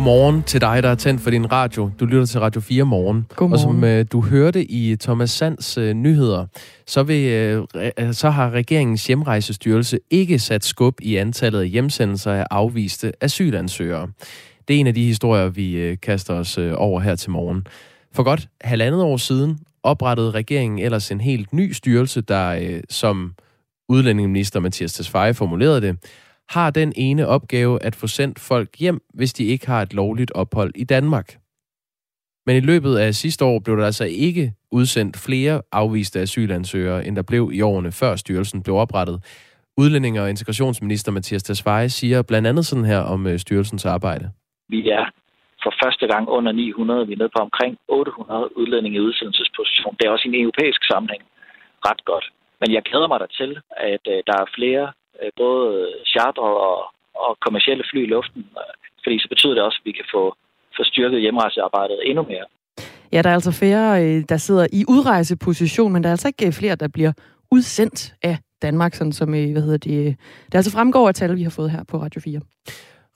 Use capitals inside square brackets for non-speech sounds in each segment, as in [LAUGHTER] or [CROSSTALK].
Godmorgen til dig, der er tændt for din radio. Du lytter til Radio 4 morgen. Godmorgen. Og som øh, du hørte i Thomas Sands øh, nyheder, så, vil, øh, re- så har regeringens hjemrejsestyrelse ikke sat skub i antallet af hjemsendelser af afviste asylansøgere. Det er en af de historier, vi øh, kaster os øh, over her til morgen. For godt halvandet år siden oprettede regeringen ellers en helt ny styrelse, der øh, som udlændingeminister Mathias Tesfaye formulerede det, har den ene opgave at få sendt folk hjem, hvis de ikke har et lovligt ophold i Danmark. Men i løbet af sidste år blev der altså ikke udsendt flere afviste asylansøgere, end der blev i årene før styrelsen blev oprettet. Udlændinge- og integrationsminister Mathias Tesfaye siger blandt andet sådan her om øh, styrelsens arbejde. Vi er for første gang under 900. Vi er nede på omkring 800 udlændinge i udsendelsesposition. Det er også i en europæisk sammenhæng ret godt. Men jeg glæder mig da til, at øh, der er flere både charter og, og kommersielle fly i luften. øh, Fordi så betyder det også, at vi kan få, få styrket hjemrejsearbejdet endnu mere. Ja, der er altså flere, øh, der sidder i udrejseposition, men der er altså ikke øh, flere, der bliver udsendt af Danmark, sådan som, øh, hvad hedder det, øh, det altså fremgår af tal, vi har fået her på Radio 4.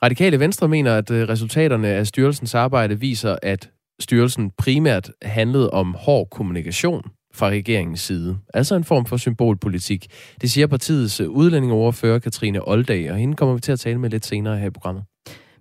Radikale Venstre mener, at øh, resultaterne af styrelsens arbejde viser, at styrelsen primært handlede om hård kommunikation fra regeringens side. Altså en form for symbolpolitik. Det siger partiets øh, udlændingeoverfører Katrine Oldag, og hende kommer vi til at tale med lidt senere her i programmet.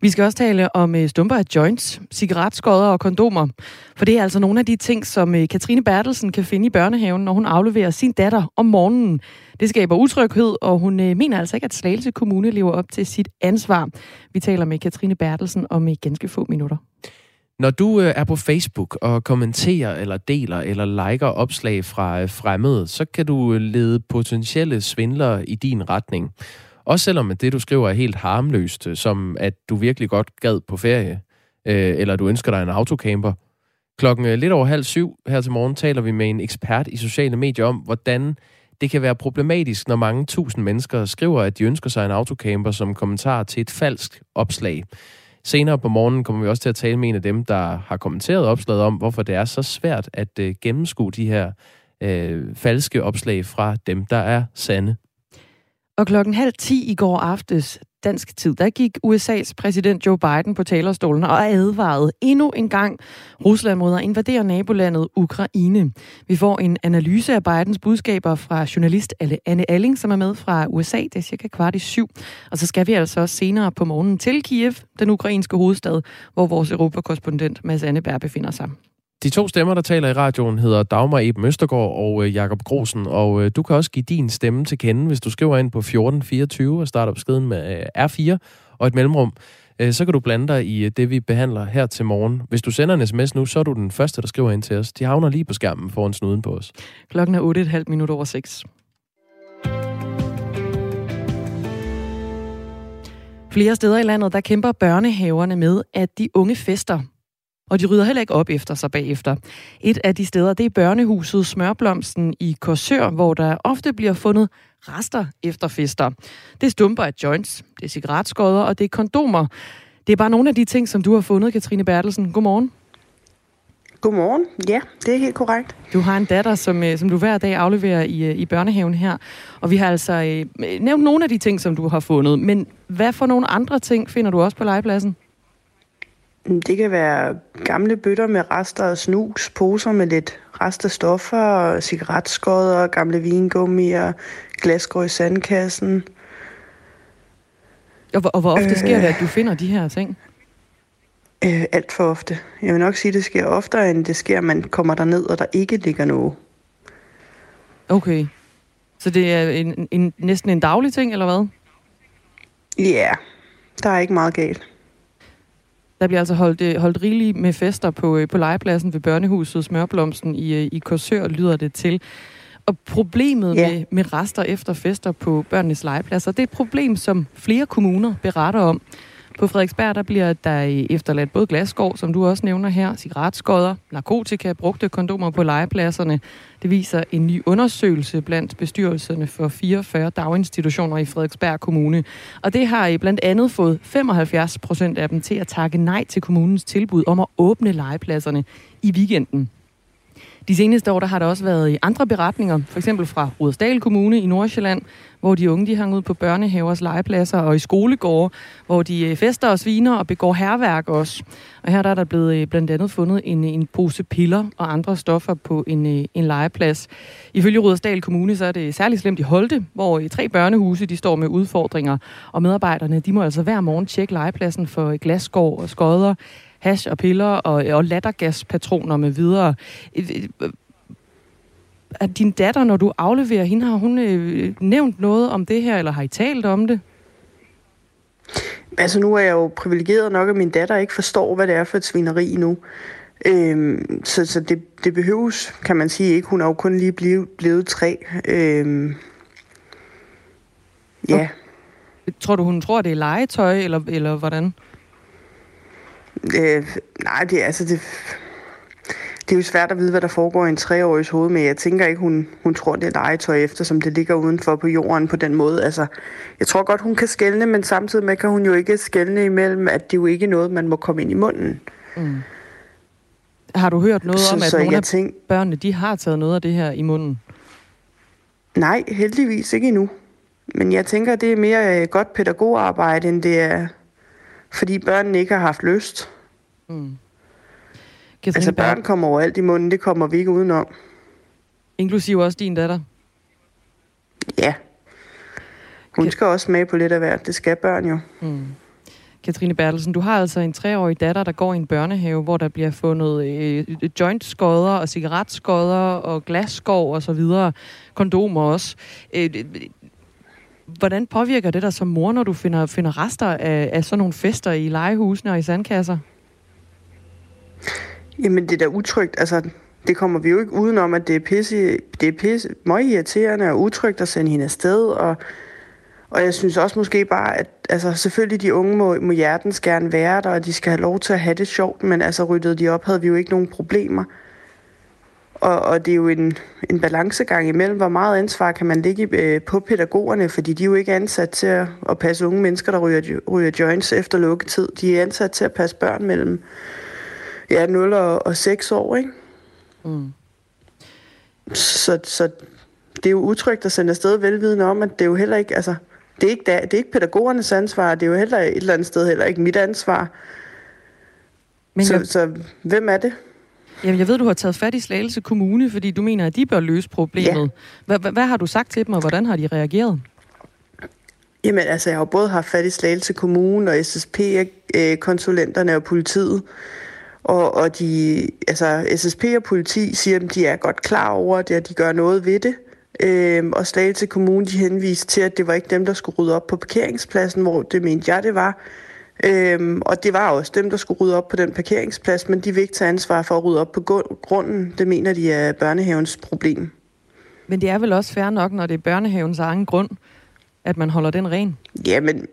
Vi skal også tale om øh, stumper af joints, cigaretskodder og kondomer. For det er altså nogle af de ting, som øh, Katrine Bertelsen kan finde i børnehaven, når hun afleverer sin datter om morgenen. Det skaber utryghed, og hun mener altså ikke, at Slagelse Kommune lever op til sit ansvar. Vi taler med Katrine Bertelsen om i ganske få minutter. Når du øh, er på Facebook og kommenterer eller deler eller liker opslag fra øh, fremmede, så kan du øh, lede potentielle svindlere i din retning. Også selvom det, du skriver, er helt harmløst, øh, som at du virkelig godt gad på ferie, øh, eller du ønsker dig en autocamper. Klokken øh, lidt over halv syv her til morgen taler vi med en ekspert i sociale medier om, hvordan det kan være problematisk, når mange tusind mennesker skriver, at de ønsker sig en autocamper som kommentar til et falsk opslag. Senere på morgenen kommer vi også til at tale med en af dem, der har kommenteret opslaget om, hvorfor det er så svært at øh, gennemskue de her øh, falske opslag fra dem, der er sande. Og klokken halv ti i går aftes dansk tid, der gik USA's præsident Joe Biden på talerstolen og advarede endnu en gang Rusland mod at invadere nabolandet Ukraine. Vi får en analyse af Bidens budskaber fra journalist Anne Alling, som er med fra USA. Det er cirka kvart i syv. Og så skal vi altså også senere på morgenen til Kiev, den ukrainske hovedstad, hvor vores europakorrespondent Mads Anneberg befinder sig. De to stemmer, der taler i radioen, hedder Dagmar Eben Østergaard og øh, Jakob Grosen, og øh, du kan også give din stemme til kende, hvis du skriver ind på 1424 og starter beskeden med øh, R4 og et mellemrum. Øh, så kan du blande dig i øh, det, vi behandler her til morgen. Hvis du sender en sms nu, så er du den første, der skriver ind til os. De havner lige på skærmen foran snuden på os. Klokken er 8.30 minutter over 6. Flere steder i landet, der kæmper børnehaverne med, at de unge fester. Og de rydder heller ikke op efter sig bagefter. Et af de steder, det er børnehuset Smørblomsten i Korsør, hvor der ofte bliver fundet rester efter fester. Det er stumper af joints, det er cigaretskodder og det er kondomer. Det er bare nogle af de ting, som du har fundet, Katrine Bertelsen. Godmorgen. Godmorgen. Ja, det er helt korrekt. Du har en datter, som, øh, som du hver dag afleverer i, øh, i børnehaven her. Og vi har altså øh, nævnt nogle af de ting, som du har fundet. Men hvad for nogle andre ting finder du også på legepladsen? Det kan være gamle bøtter med rester af snus, poser med lidt restestoffer, cigaretskodder, gamle vingummier, glasgrå i sandkassen. Og, hvor- og hvor ofte sker det, at du finder de her ting? Øh, alt for ofte. Jeg vil nok sige, at det sker oftere, end det sker, at man kommer derned, og der ikke ligger noget. Okay. Så det er en, en, næsten en daglig ting, eller hvad? Ja, yeah, der er ikke meget galt. Der bliver altså holdt, øh, holdt rigeligt med fester på, øh, på legepladsen ved børnehuset Smørblomsten i, øh, i Korsør, lyder det til. Og problemet Ja. med, med rester efter fester på børnenes legepladser, det er et problem, som flere kommuner beretter om. På Frederiksberg, der bliver der efterladt både glasskår, som du også nævner her, cigaretskodder, narkotika, brugte kondomer på legepladserne. Det viser en ny undersøgelse blandt bestyrelserne for 44 daginstitutioner i Frederiksberg Kommune. Og det har blandt andet fået 75 procent af dem til at takke nej til kommunens tilbud om at åbne legepladserne i weekenden. De seneste år der har der også været i andre beretninger, for eksempel fra Rudersdal Kommune i Nordsjælland, hvor de unge de hang ud på børnehavers legepladser og i skolegårde, hvor de øh, fester og sviner og begår herværk også. Og her der er der blevet øh, blandt andet fundet en, en pose piller og andre stoffer på en, øh, en legeplads. Ifølge Rudersdal Kommune så er det særligt slemt i Holte, hvor i tre børnehuse de står med udfordringer, og medarbejderne de må altså hver morgen tjekke legepladsen for glasskår og skodder, hash og piller og, og lattergaspatroner med videre at din datter, når du afleverer hende, har hun øh, nævnt noget om det her, eller har I talt om det? Altså nu er jeg jo privilegeret nok, at min datter ikke forstår, hvad det er for et svineri nu. Øhm, så så det, det behøves, kan man sige, ikke. Hun er jo kun lige blevet, blevet tre. Øhm, ja. Tror du, hun tror, det er legetøj, eller, eller hvordan? Øh, nej, det, altså det, det er jo svært at vide, hvad der foregår i en treårigs hoved, men jeg tænker ikke, hun, hun tror, det er legetøj, eftersom det ligger udenfor på jorden på den måde. Altså, jeg tror godt, hun kan skælne, men samtidig med kan hun jo ikke skælne imellem, at det jo ikke er noget, man må komme ind i munden. Mm. Har du hørt noget så, om, at så nogle af tænk... børnene de har taget noget af det her i munden? Nej, heldigvis ikke endnu. Men jeg tænker, det er mere øh, godt pædagogarbejde, end det er, fordi børnene ikke har haft lyst. Mm. Katrine altså børn kommer overalt i munden, det kommer vi ikke udenom. Inklusiv også din datter? Ja. Hun skal også med på lidt af hvert. Det skal børn jo. Mm. Katrine Bertelsen, du har altså en treårig datter, der går i en børnehave, hvor der bliver fundet øh, jointskodder og cigaretskodder og glasskov og så videre. Kondomer også. Øh, hvordan påvirker det dig som mor, når du finder, finder rester af, af sådan nogle fester i legehusene og i sandkasser? Jamen, det er da utrygt. Altså, det kommer vi jo ikke udenom, at det er pisse, det er pisse, meget irriterende og utrygt at sende hende afsted, og, og jeg synes også måske bare, at altså, selvfølgelig de unge må, må hjertens gerne være der, og de skal have lov til at have det sjovt, men altså ryddede de op, havde vi jo ikke nogen problemer. Og, og det er jo en, en balancegang imellem, hvor meget ansvar kan man lægge øh, på pædagogerne, fordi de er jo ikke ansat til at, at passe unge mennesker, der ryger, ryger joints efter lukketid. De er ansat til at passe børn mellem ja, 0 og, og 6 år, ikke? Mm. Så, så det er jo utrygt at sende afsted velvidende om, at det er jo heller ikke, altså, det er ikke, der, det er ikke pædagogernes ansvar, det er jo heller et eller andet sted heller ikke mit ansvar. Men så, jeg... så hvem er det? Jamen, jeg ved, du har taget fat i Slagelse Kommune, fordi du mener, at de bør løse problemet. Ja. Hvad, hvad har du sagt til dem, og hvordan har de reageret? Jamen, altså, jeg har både haft fat i Slagelse Kommune og SSP-konsulenterne og politiet. Og, og de, altså SSP og politi siger, at de er godt klar over det, at de gør noget ved det. Øhm, og Slagelse Kommune de henviste til, at det var ikke dem, der skulle rydde op på parkeringspladsen, hvor det mente jeg, det var. Øhm, og det var også dem, der skulle rydde op på den parkeringsplads, men de vil ikke tage ansvar for at rydde op på grunden. Det mener de er børnehavens problem. Men det er vel også fair nok, når det er børnehavens egen grund, at man holder den ren? Ja, men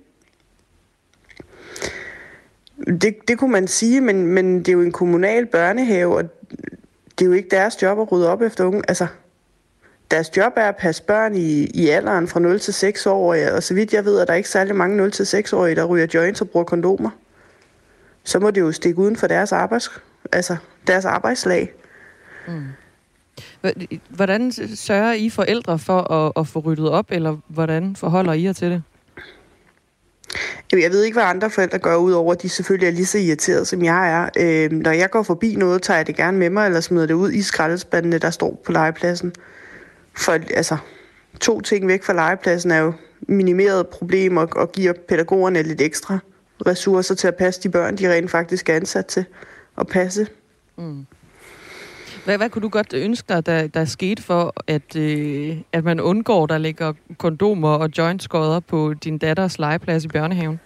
det, det kunne man sige, men, men det er jo en kommunal børnehave, og det er jo ikke deres job at rydde op efter unge. Altså, deres job er at passe børn i, i alderen fra 0 til 6 år, og så vidt jeg ved, at der er ikke særlig mange 0 til 6 årige, der ryger joints og bruger kondomer. Så må det jo stikke uden for deres, arbejds, altså deres arbejdslag. Mm. Hvordan sørger I forældre for at, at få ryddet op, eller hvordan forholder I jer til det? Jeg ved ikke, hvad andre forældre gør, udover at de selvfølgelig er lige så irriterede, som jeg er. Øh, når jeg går forbi noget, tager jeg det gerne med mig, eller smider det ud i skraldespandene, der står på legepladsen. For altså, to ting væk fra legepladsen er jo minimeret problem og, og giver pædagogerne lidt ekstra ressourcer til at passe de børn, de rent faktisk er ansat til at passe. Mm. Hvad, hvad kunne du godt ønske dig, der, der er sket for, at, øh, at man undgår, der ligger kondomer og jointskodder på din datters legeplads i børnehaven?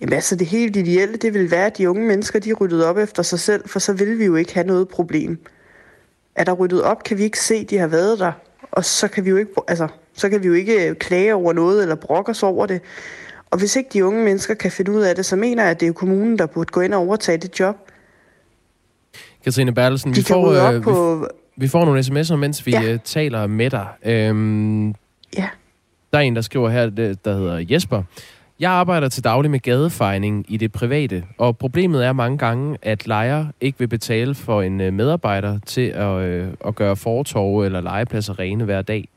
Jamen altså, det helt ideelle, det vil være, at de unge mennesker, de ryddede op efter sig selv, for så vil vi jo ikke have noget problem. Er der ryddet op, kan vi ikke se, at de har været der, og så kan vi jo ikke, altså, så kan vi jo ikke øh, klage over noget eller brokke os over det. Og hvis ikke de unge mennesker kan finde ud af det, så mener jeg, at det er kommunen, der burde gå ind og overtage det job. Katrine Bertelsen, vi får, øh, på... vi, vi får nogle sms'er, mens vi ja. uh, taler med dig. Øhm, ja. Der er en, der skriver her, der hedder Jesper. Jeg arbejder til daglig med gadefejning i det private, og problemet er mange gange, at lejer ikke vil betale for en øh, medarbejder til at, øh, at gøre fortorve eller legepladser rene hver dag.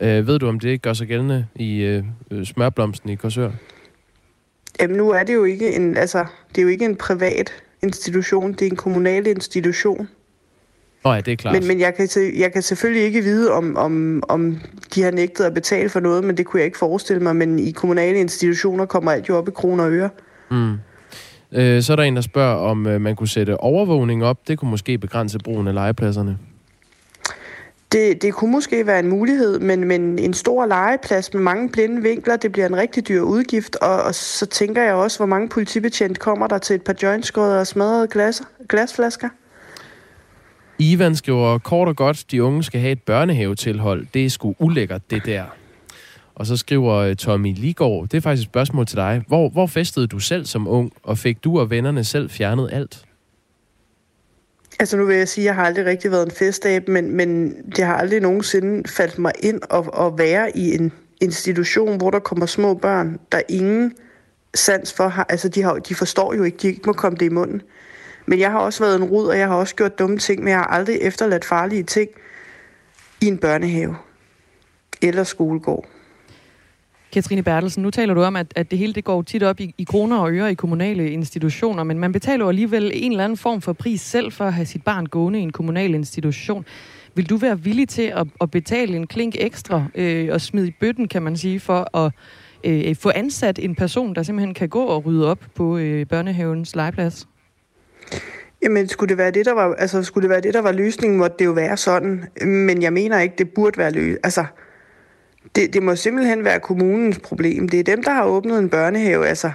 Øh, ved du, om det gør sig gældende i øh, smørblomsten i Korsør? Jamen nu er det jo ikke en, altså, det er jo ikke en privat institution, det er en kommunal institution. Nå ja, det er klart. Men, men jeg, kan, jeg kan selvfølgelig ikke vide, om, om, om de har nægtet at betale for noget, men det kunne jeg ikke forestille mig. Men i kommunale institutioner kommer alt jo op i kroner og øre. Mm. Øh, så er der en, der spørger, om øh, man kunne sætte overvågning op. Det kunne måske begrænse brugen af legepladserne. Det, det kunne måske være en mulighed, men, men en stor legeplads med mange blinde vinkler, det bliver en rigtig dyr udgift, og, og så tænker jeg også, hvor mange politibetjent kommer der til et par jointskåder og smadrede glas, glasflasker? Ivan skriver kort og godt, de unge skal have et børnehavetilhold. Det er sgu ulækkert, det der. Og så skriver øh, Tommy Ligård, det er faktisk et spørgsmål til dig. Hvor, hvor festede du selv som ung, og fik du og vennerne selv fjernet alt? Altså nu vil jeg sige, at jeg har aldrig rigtig været en festab, men, men det har aldrig nogensinde faldt mig ind at, at være i en institution, hvor der kommer små børn, der ingen sans for har. Altså de, har, de forstår jo ikke, de ikke må komme det i munden. Men jeg har også været en rud, og jeg har også gjort dumme ting, men jeg har aldrig efterladt farlige ting i en børnehave eller skolegård. Katrine Bertelsen, nu taler du om, at, at det hele det går tit op i, i kroner og øre i kommunale institutioner, men man betaler jo alligevel en eller anden form for pris selv for at have sit barn gående i en kommunal institution. Vil du være villig til at, at betale en klink ekstra øh, og smide i bøtten, kan man sige, for at øh, få ansat en person, der simpelthen kan gå og rydde op på øh, børnehavens legeplads? Jamen, skulle det være det, der var, altså, skulle det være det, der var løsningen, måtte det jo være sådan. Men jeg mener ikke, det burde være løsningen. Altså, det, det må simpelthen være kommunens problem. Det er dem, der har åbnet en børnehave. Altså,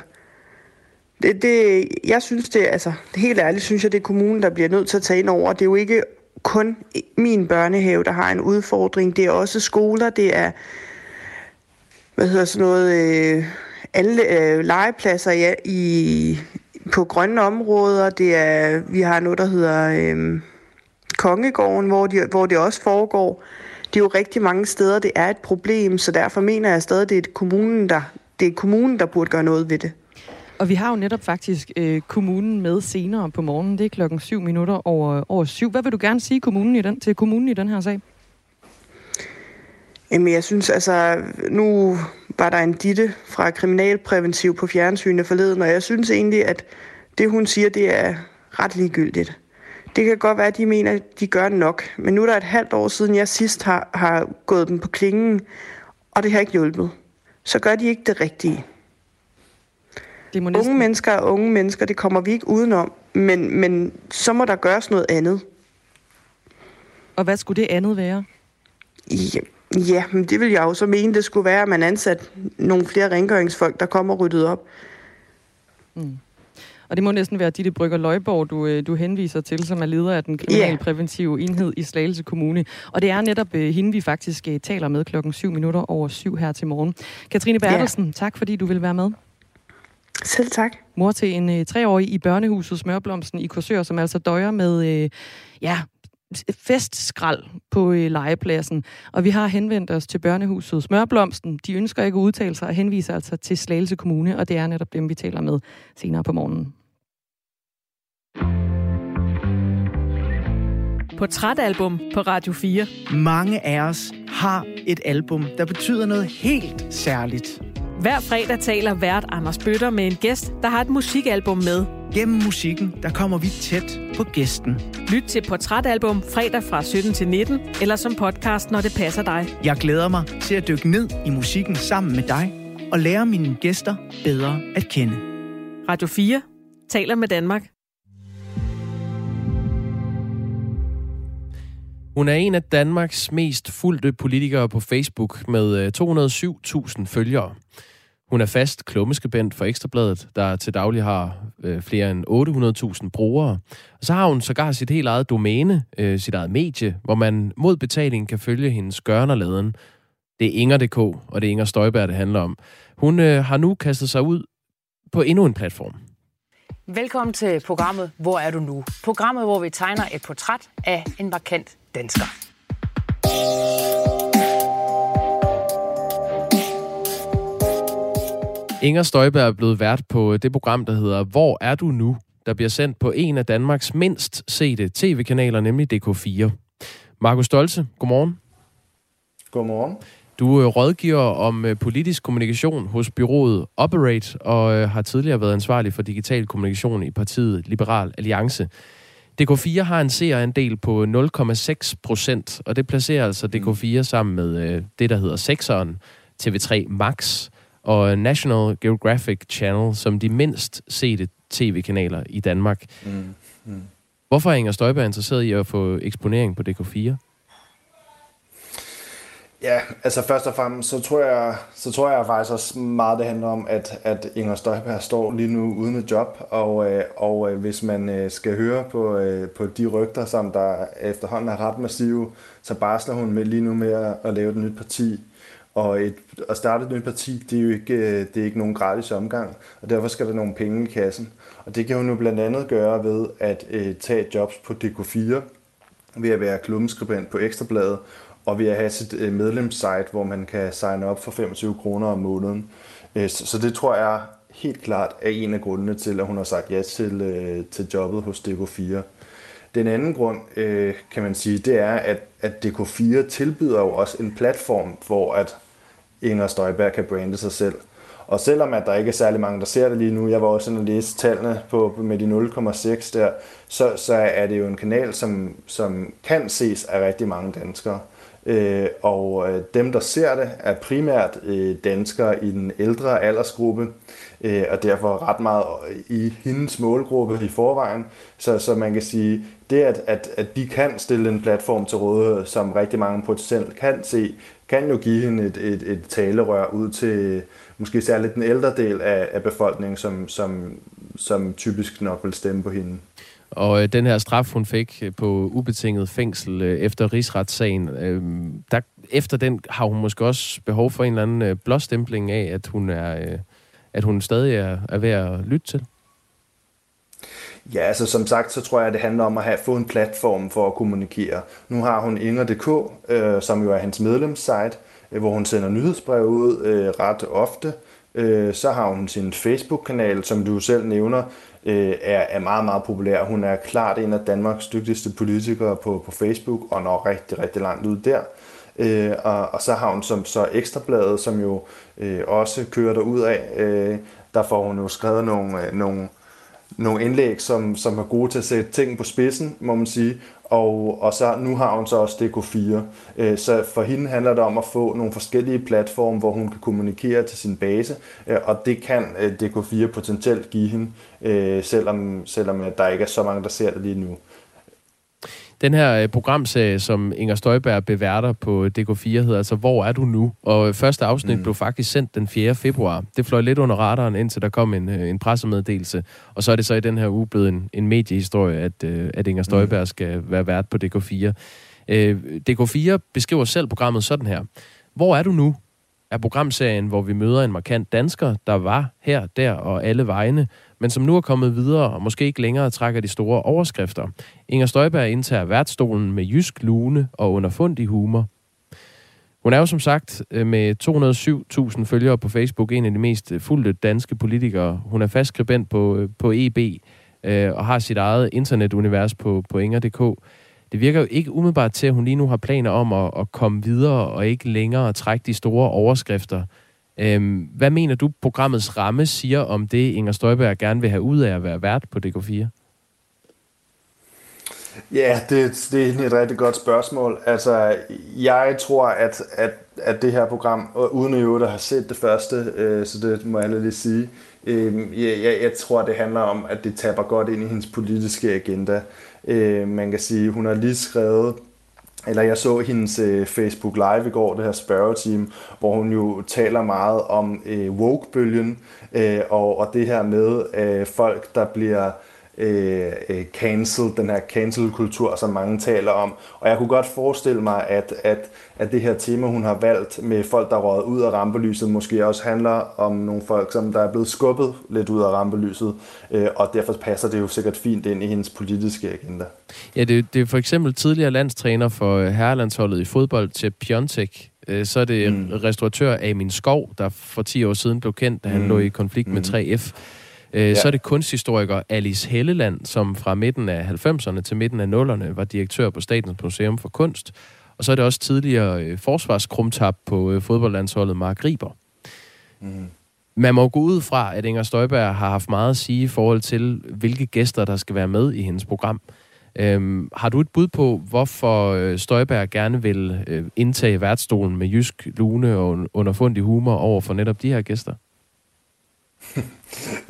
det, det, jeg synes det, altså, helt ærligt synes jeg, det er kommunen, der bliver nødt til at tage ind over. Det er jo ikke kun min børnehave, der har en udfordring. Det er også skoler, det er, hvad hedder sådan noget, øh, alle øh, legepladser ja, i, på grønne områder. Det er, vi har noget, der hedder øh, Kongegården, hvor, de, hvor det også foregår. Det er jo rigtig mange steder, det er et problem, så derfor mener jeg stadig, det er kommunen, der, det er kommunen, der burde gøre noget ved det. Og vi har jo netop faktisk øh, kommunen med senere på morgenen. Det er klokken 7 minutter over, over syv. Hvad vil du gerne sige kommunen i den, til kommunen i den her sag? Jamen, jeg synes altså, nu var der en ditte fra Kriminalpræventiv på fjernsynet forleden, og jeg synes egentlig, at det, hun siger, det er ret ligegyldigt. Det kan godt være, at de mener, at de gør nok, men nu er der et halvt år siden, jeg sidst har, har gået dem på klingen, og det har ikke hjulpet. Så gør de ikke det rigtige. Det må næsten... Unge mennesker er unge mennesker, det kommer vi ikke udenom, men, men så må der gøres noget andet. Og hvad skulle det andet være? Ja, Ja, men det vil jeg jo så mene, det skulle være, at man ansat nogle flere rengøringsfolk, der kommer og ryddet op. Mm. Og det må næsten være Ditte Brygger Løjborg, du, øh, du henviser til, som er leder af den kriminalpræventive enhed i Slagelse Kommune. Og det er netop uh, hende, vi faktisk uh, taler med klokken 7 minutter over syv her til morgen. Katrine Bertelsen, ja. tak fordi du vil være med. Selv tak. Mor til en uh, treårig i børnehuset Smørblomsten i Korsør, som altså døjer med uh, ja, festskrald på øh, legepladsen. Og vi har henvendt os til børnehuset Smørblomsten. De ønsker ikke at udtale sig og henviser altså til Slagelse Kommune, og det er netop dem, vi taler med senere på morgenen. Portrætalbum på Radio 4. Mange af os har et album, der betyder noget helt særligt. Hver fredag taler vært Anders Bøtter med en gæst, der har et musikalbum med. Gennem musikken, der kommer vi tæt på gæsten. Lyt til Portrætalbum fredag fra 17 til 19, eller som podcast, når det passer dig. Jeg glæder mig til at dykke ned i musikken sammen med dig, og lære mine gæster bedre at kende. Radio 4 taler med Danmark. Hun er en af Danmarks mest fulgte politikere på Facebook med øh, 207.000 følgere. Hun er fast klummeskabent for Ekstrabladet, der til daglig har øh, flere end 800.000 brugere. Og så har hun sågar sit helt eget domæne, øh, sit eget medie, hvor man mod betaling kan følge hendes gørn og. Det er Inger.dk, og det er Inger Støjberg, det handler om. Hun øh, har nu kastet sig ud på endnu en platform. Velkommen til programmet Hvor er du nu? Programmet, hvor vi tegner et portræt af en markant dansker. Inger Støjberg er blevet vært på det program, der hedder Hvor er du nu? Der bliver sendt på en af Danmarks mindst sete tv-kanaler, nemlig DK4. Markus Stolze, godmorgen. Godmorgen. Du er rådgiver om øh, politisk kommunikation hos byrået Operate, og øh, har tidligere været ansvarlig for digital kommunikation i partiet Liberal Alliance. DK4 har en seerandel på 0,6 procent, og det placerer altså DK4 sammen med øh, det, der hedder Sexeren, TV3 Max og National Geographic Channel som de mindst sete tv-kanaler i Danmark. Mm. Mm. Hvorfor er Inger Støjberg interesseret i at få eksponering på DK4? Ja, altså først og fremmest, så tror jeg, så tror jeg faktisk også meget, det handler om, at, at Inger Støjberg står lige nu uden et job, og, øh, og øh, hvis man øh, skal høre på, øh, på de rygter, som der efterhånden er ret massive, så barsler hun med lige nu med at, at lave et nyt parti. Og et, at starte et nyt parti, det er jo ikke, øh, det er ikke nogen gratis omgang, og derfor skal der nogle penge i kassen. Og det kan hun jo blandt andet gøre ved at øh, tage jobs på DK4, ved at være klummeskribent på Ekstrabladet, og ved at have sit øh, medlemssite, hvor man kan signe op for 25 kroner om måneden. Øh, så, det tror jeg helt klart er en af grundene til, at hun har sagt ja til, øh, til jobbet hos DK4. Den anden grund, kan man sige, det er, at, at DK4 tilbyder jo også en platform, hvor at Inger Støjberg kan brande sig selv. Og selvom at der ikke er særlig mange, der ser det lige nu, jeg var også inde og læse tallene på, med de 0,6 der, så, så er det jo en kanal, som, som kan ses af rigtig mange danskere. Øh, og øh, dem, der ser det, er primært øh, danskere i den ældre aldersgruppe, øh, og derfor ret meget øh, i hendes målgruppe i forvejen. Så, så man kan sige, det at, at, at de kan stille en platform til rådighed, som rigtig mange potentielt kan se, kan jo give hende et, et, et talerør ud til øh, måske særligt den ældre del af, af befolkningen, som, som, som typisk nok vil stemme på hende. Og øh, den her straf, hun fik øh, på ubetinget fængsel øh, efter rigsretssagen, øh, der, efter den har hun måske også behov for en eller anden øh, blåstempling af, at hun, er, øh, at hun stadig er, er ved at lytte til. Ja, altså som sagt, så tror jeg, at det handler om at have fået en platform for at kommunikere. Nu har hun Inger.dk, øh, som jo er hans medlemssite, øh, hvor hun sender nyhedsbrev ud øh, ret ofte. Øh, så har hun sin Facebook-kanal, som du selv nævner, øh, er, er meget, meget populær. Hun er klart en af Danmarks dygtigste politikere på, på Facebook, og når rigtig, rigtig langt ud der. Øh, og, og så har hun som så Ekstrabladet, som jo øh, også kører derud af. Øh, der får hun jo skrevet nogle, øh, nogle nogle indlæg, som, som er gode til at sætte ting på spidsen, må man sige. Og, og så nu har hun så også DK4. Øh, så for hende handler det om at få nogle forskellige platforme, hvor hun kan kommunikere til sin base, øh, og det kan øh, DK4 potentielt give hende, øh, selvom, selvom der ikke er så mange, der ser det lige nu. Den her øh, programserie, som Inger Støjberg beværter på DK4, hedder altså Hvor er du nu? Og første afsnit mm. blev faktisk sendt den 4. februar. Det fløj lidt under radaren, indtil der kom en, øh, en pressemeddelelse. Og så er det så i den her uge blevet en, en mediehistorie, at, øh, at Inger Støjberg mm. skal være vært på DK4. DK4 beskriver selv programmet sådan her. Hvor er du nu? Er programserien, hvor vi møder en markant dansker, der var her, der og alle vegne, men som nu er kommet videre og måske ikke længere trækker de store overskrifter. Inger Støjberg indtager værtsstolen med jysk lune og underfundig humor. Hun er jo som sagt øh, med 207.000 følgere på Facebook en af de mest øh, fulde danske politikere. Hun er fast skribent på, øh, på EB øh, og har sit eget internetunivers på, på Inger.dk. Det virker jo ikke umiddelbart til, at hun lige nu har planer om at, at komme videre og ikke længere trække de store overskrifter. Øhm, hvad mener du, programmets ramme siger om det, Inger Støjberg gerne vil have ud af at være vært på DK4? Ja, det, det er et rigtig godt spørgsmål. Altså, jeg tror, at, at, at det her program, uden at jo have set det første, øh, så det må jeg lige sige, øh, jeg, jeg tror, det handler om, at det taber godt ind i hendes politiske agenda. Øh, man kan sige, hun har lige skrevet eller jeg så hendes øh, Facebook Live i går, det her spørgeteam, hvor hun jo taler meget om øh, woke-bølgen, øh, og, og det her med øh, folk, der bliver øh, øh, cancel, den her cancel-kultur, som mange taler om. Og jeg kunne godt forestille mig, at, at, at det her tema, hun har valgt med folk, der er røget ud af rampelyset, måske også handler om nogle folk, som der er blevet skubbet lidt ud af rampelyset, øh, og derfor passer det jo sikkert fint ind i hendes politiske agenda. Ja, det, det er for eksempel tidligere landstræner for herrelandsholdet i fodbold til Piontek, Øh, så er det mm. restauratør Amin Skov, der for 10 år siden blev kendt, da han mm. lå i konflikt mm. med 3F. Øh, ja. Så er det kunsthistoriker Alice Helleland, som fra midten af 90'erne til midten af 0'erne var direktør på Statens Museum for Kunst. Og så er det også tidligere øh, forsvarskrumtab på øh, fodboldlandsholdet Mark Riber. Mm. Man må gå ud fra, at Inger Støjberg har haft meget at sige i forhold til, hvilke gæster, der skal være med i hendes program. Øhm, har du et bud på, hvorfor Støjberg gerne vil indtage værtsstolen med jysk lune og underfundig humor over for netop de her gæster?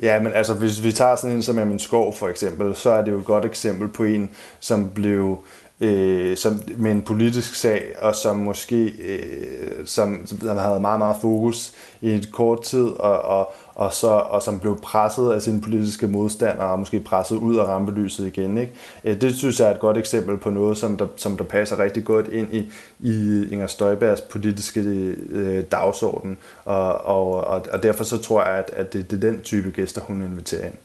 Ja, men altså, hvis vi tager sådan en som min skov for eksempel, så er det jo et godt eksempel på en, som blev øh, som, med en politisk sag, og som måske øh, som, som havde meget, meget fokus i et kort tid, og, og, og, så, og som blev presset af sine politiske modstandere, og måske presset ud af rampelyset igen. Ikke? Øh, det synes jeg er et godt eksempel på noget, som der, som der passer rigtig godt ind i, i Inger Støjbergs politiske øh, dagsorden, og, og, og, og derfor så tror jeg, at, at det, det er den type gæster, hun inviterer ind.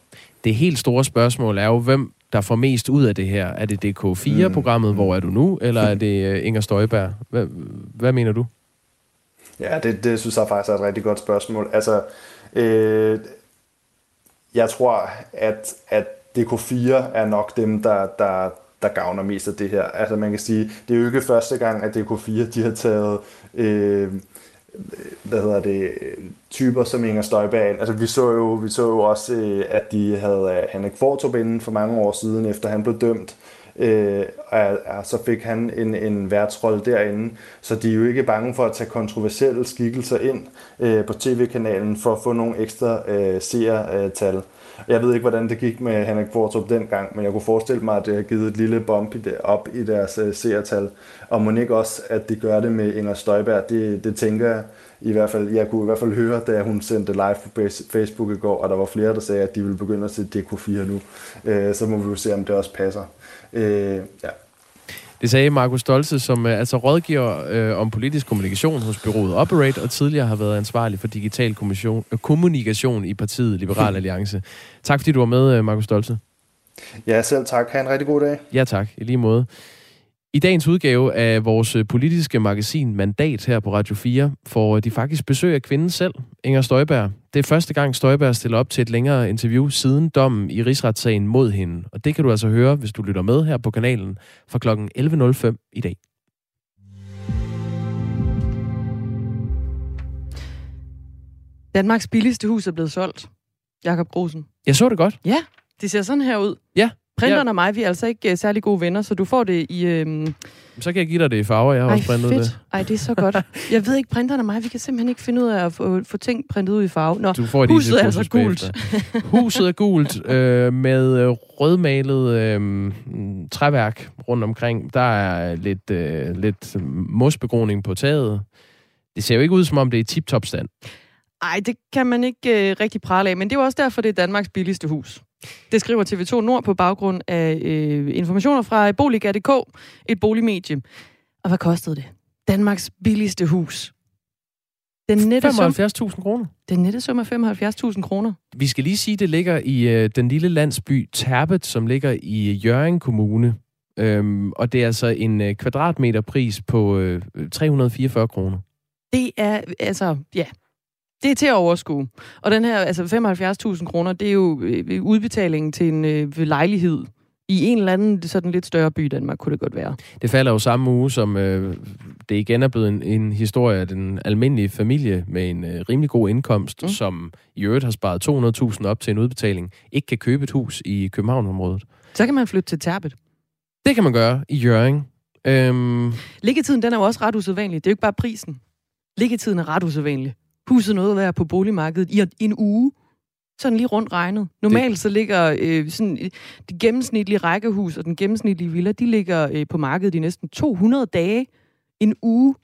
Det helt store spørgsmål er jo, hvem der får mest ud af det her? Er det DK4-programmet, mm. Hvor er du nu, eller er det uh, Inger Støjberg? Hvad, hvad mener du? Ja, det, det synes jeg faktisk er et rigtig godt spørgsmål. Altså, øh, jeg tror, at, at DK4 er nok dem, der, der, der gavner mest af det her. Altså man kan sige, det er jo ikke første gang, at DK4 de har taget øh, hvad hedder det, typer som Inger Støjberg Altså vi så jo, vi så jo også, øh, at de havde øh, Henrik Fortrup inden for mange år siden, efter han blev dømt. Øh, og, og så fik han en, en værtsrolle derinde. Så de er jo ikke bange for at tage kontroversielle skikkelser ind øh, på tv-kanalen for at få nogle ekstra øh, seertal. Øh, jeg ved ikke, hvordan det gik med Henrik Fortrup dengang, men jeg kunne forestille mig, at det har givet et lille bump i det, op i deres øh, seertal. Og må ikke også, at de gør det med Inger Støjberg, det, det tænker jeg i hvert fald. Jeg kunne i hvert fald høre, da hun sendte live på Facebook i går, og der var flere, der sagde, at de ville begynde at se DK4 nu. Uh, så må vi jo se, om det også passer. Uh, ja. Det sagde Markus Stolze, som øh, altså rådgiver øh, om politisk kommunikation hos byrådet Operate, og tidligere har været ansvarlig for digital øh, kommunikation i partiet Liberal Alliance. Tak fordi du var med, øh, Markus Stolze. Ja, selv tak. Ha' en rigtig god dag. Ja, tak. I lige måde. I dagens udgave af vores øh, politiske magasin Mandat her på Radio 4 får de faktisk besøg af kvinden selv, Inger Støjberg. Det er første gang, Støjberg stiller op til et længere interview siden dommen i rigsretssagen mod hende. Og det kan du altså høre, hvis du lytter med her på kanalen fra kl. 11.05 i dag. Danmarks billigste hus er blevet solgt. Jakob Grosen. Jeg så det godt. Ja, det ser sådan her ud. Ja. Printeren ja. og mig, vi er altså ikke uh, særlig gode venner, så du får det i... Øhm... Så kan jeg give dig det i farver, jeg har Ej, også printet fedt. det. Ej, det er så godt. [LAUGHS] Jeg ved ikke, printeren og mig, vi kan simpelthen ikke finde ud af at få, få ting printet ud i farve. Nå, du får huset er altså gult. [LAUGHS] huset er gult øh, med øh, rødmalet øh, træværk rundt omkring. Der er lidt, øh, lidt mosbegroning på taget. Det ser jo ikke ud, som om det er tip-top stand. Nej, det kan man ikke øh, rigtig prale af, men det er jo også derfor, det er Danmarks billigste hus. Det skriver TV2 Nord på baggrund af øh, informationer fra Boliga.dk, et boligmedie. Og hvad kostede det? Danmarks billigste hus. Den nette 75.000 kroner. Den nette sum er 75.000 kroner. Vi skal lige sige, at det ligger i øh, den lille landsby Terbet, som ligger i Jørgen Kommune. Øhm, og det er altså en øh, kvadratmeterpris på øh, 344 kroner. Det er, altså, ja, det er til at overskue. Og den her, altså 75.000 kroner, det er jo øh, udbetalingen til en øh, lejlighed i en eller anden sådan lidt større by i Danmark, kunne det godt være. Det falder jo samme uge, som øh, det igen er blevet en, en historie af den almindelige familie med en øh, rimelig god indkomst, mm. som i øvrigt har sparet 200.000 op til en udbetaling, ikke kan købe et hus i Københavnområdet. Så kan man flytte til Terbet. Det kan man gøre i Jørgen. Øhm... Liggetiden, den er jo også ret usædvanlig. Det er jo ikke bare prisen. Liggetiden er ret usædvanlig huset noget være på boligmarkedet i en uge. Sådan lige rundt regnet. Normalt det... så ligger øh, sådan, øh, det gennemsnitlige rækkehus og den gennemsnitlige villa, de ligger øh, på markedet i næsten 200 dage. En uge.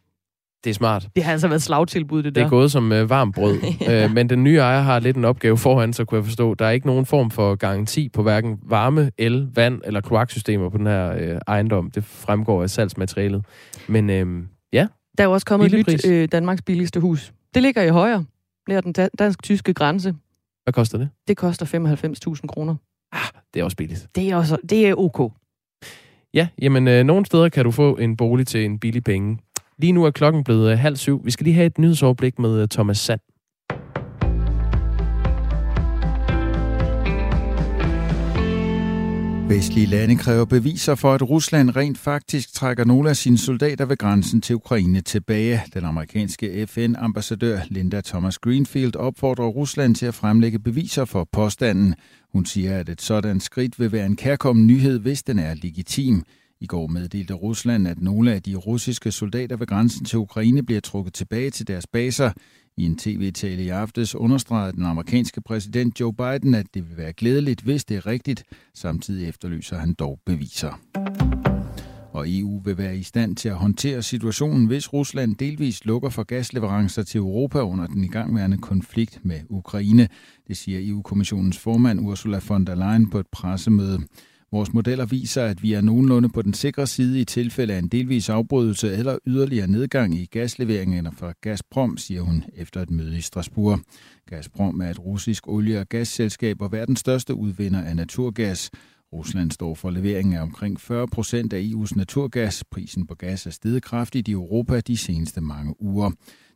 Det er smart. Det har altså været slagtilbud, det der. Det er gået som øh, varmt brød. [LAUGHS] ja. øh, men den nye ejer har lidt en opgave foran, så kunne jeg forstå. Der er ikke nogen form for garanti på hverken varme, el, vand eller kloaksystemer på den her øh, ejendom. Det fremgår af salgsmaterialet. Men øh, ja, Der er jo også kommet et nyt øh, Danmarks billigste hus det ligger i højre, nær den dansk-tyske grænse. Hvad koster det? Det koster 95.000 kroner. Ah, det er også billigt. Det er, også, det er ok. Ja, jamen øh, nogle steder kan du få en bolig til en billig penge. Lige nu er klokken blevet øh, halv syv. Vi skal lige have et nyhedsoverblik med øh, Thomas Sand. Vestlige lande kræver beviser for, at Rusland rent faktisk trækker nogle af sine soldater ved grænsen til Ukraine tilbage. Den amerikanske FN-ambassadør Linda Thomas Greenfield opfordrer Rusland til at fremlægge beviser for påstanden. Hun siger, at et sådan skridt vil være en kærkommen nyhed, hvis den er legitim. I går meddelte Rusland, at nogle af de russiske soldater ved grænsen til Ukraine bliver trukket tilbage til deres baser. I en tv-tale i aftes understregede den amerikanske præsident Joe Biden, at det vil være glædeligt, hvis det er rigtigt. Samtidig efterlyser han dog beviser. Og EU vil være i stand til at håndtere situationen, hvis Rusland delvis lukker for gasleverancer til Europa under den igangværende konflikt med Ukraine. Det siger EU-kommissionens formand Ursula von der Leyen på et pressemøde. Vores modeller viser, at vi er nogenlunde på den sikre side i tilfælde af en delvis afbrydelse eller yderligere nedgang i gasleveringerne fra Gazprom, siger hun efter et møde i Strasbourg. Gazprom er et russisk olie- og gasselskab og verdens største udvinder af naturgas. Rusland står for leveringen af omkring 40 procent af EU's naturgas. Prisen på gas er steget kraftigt i Europa de seneste mange uger.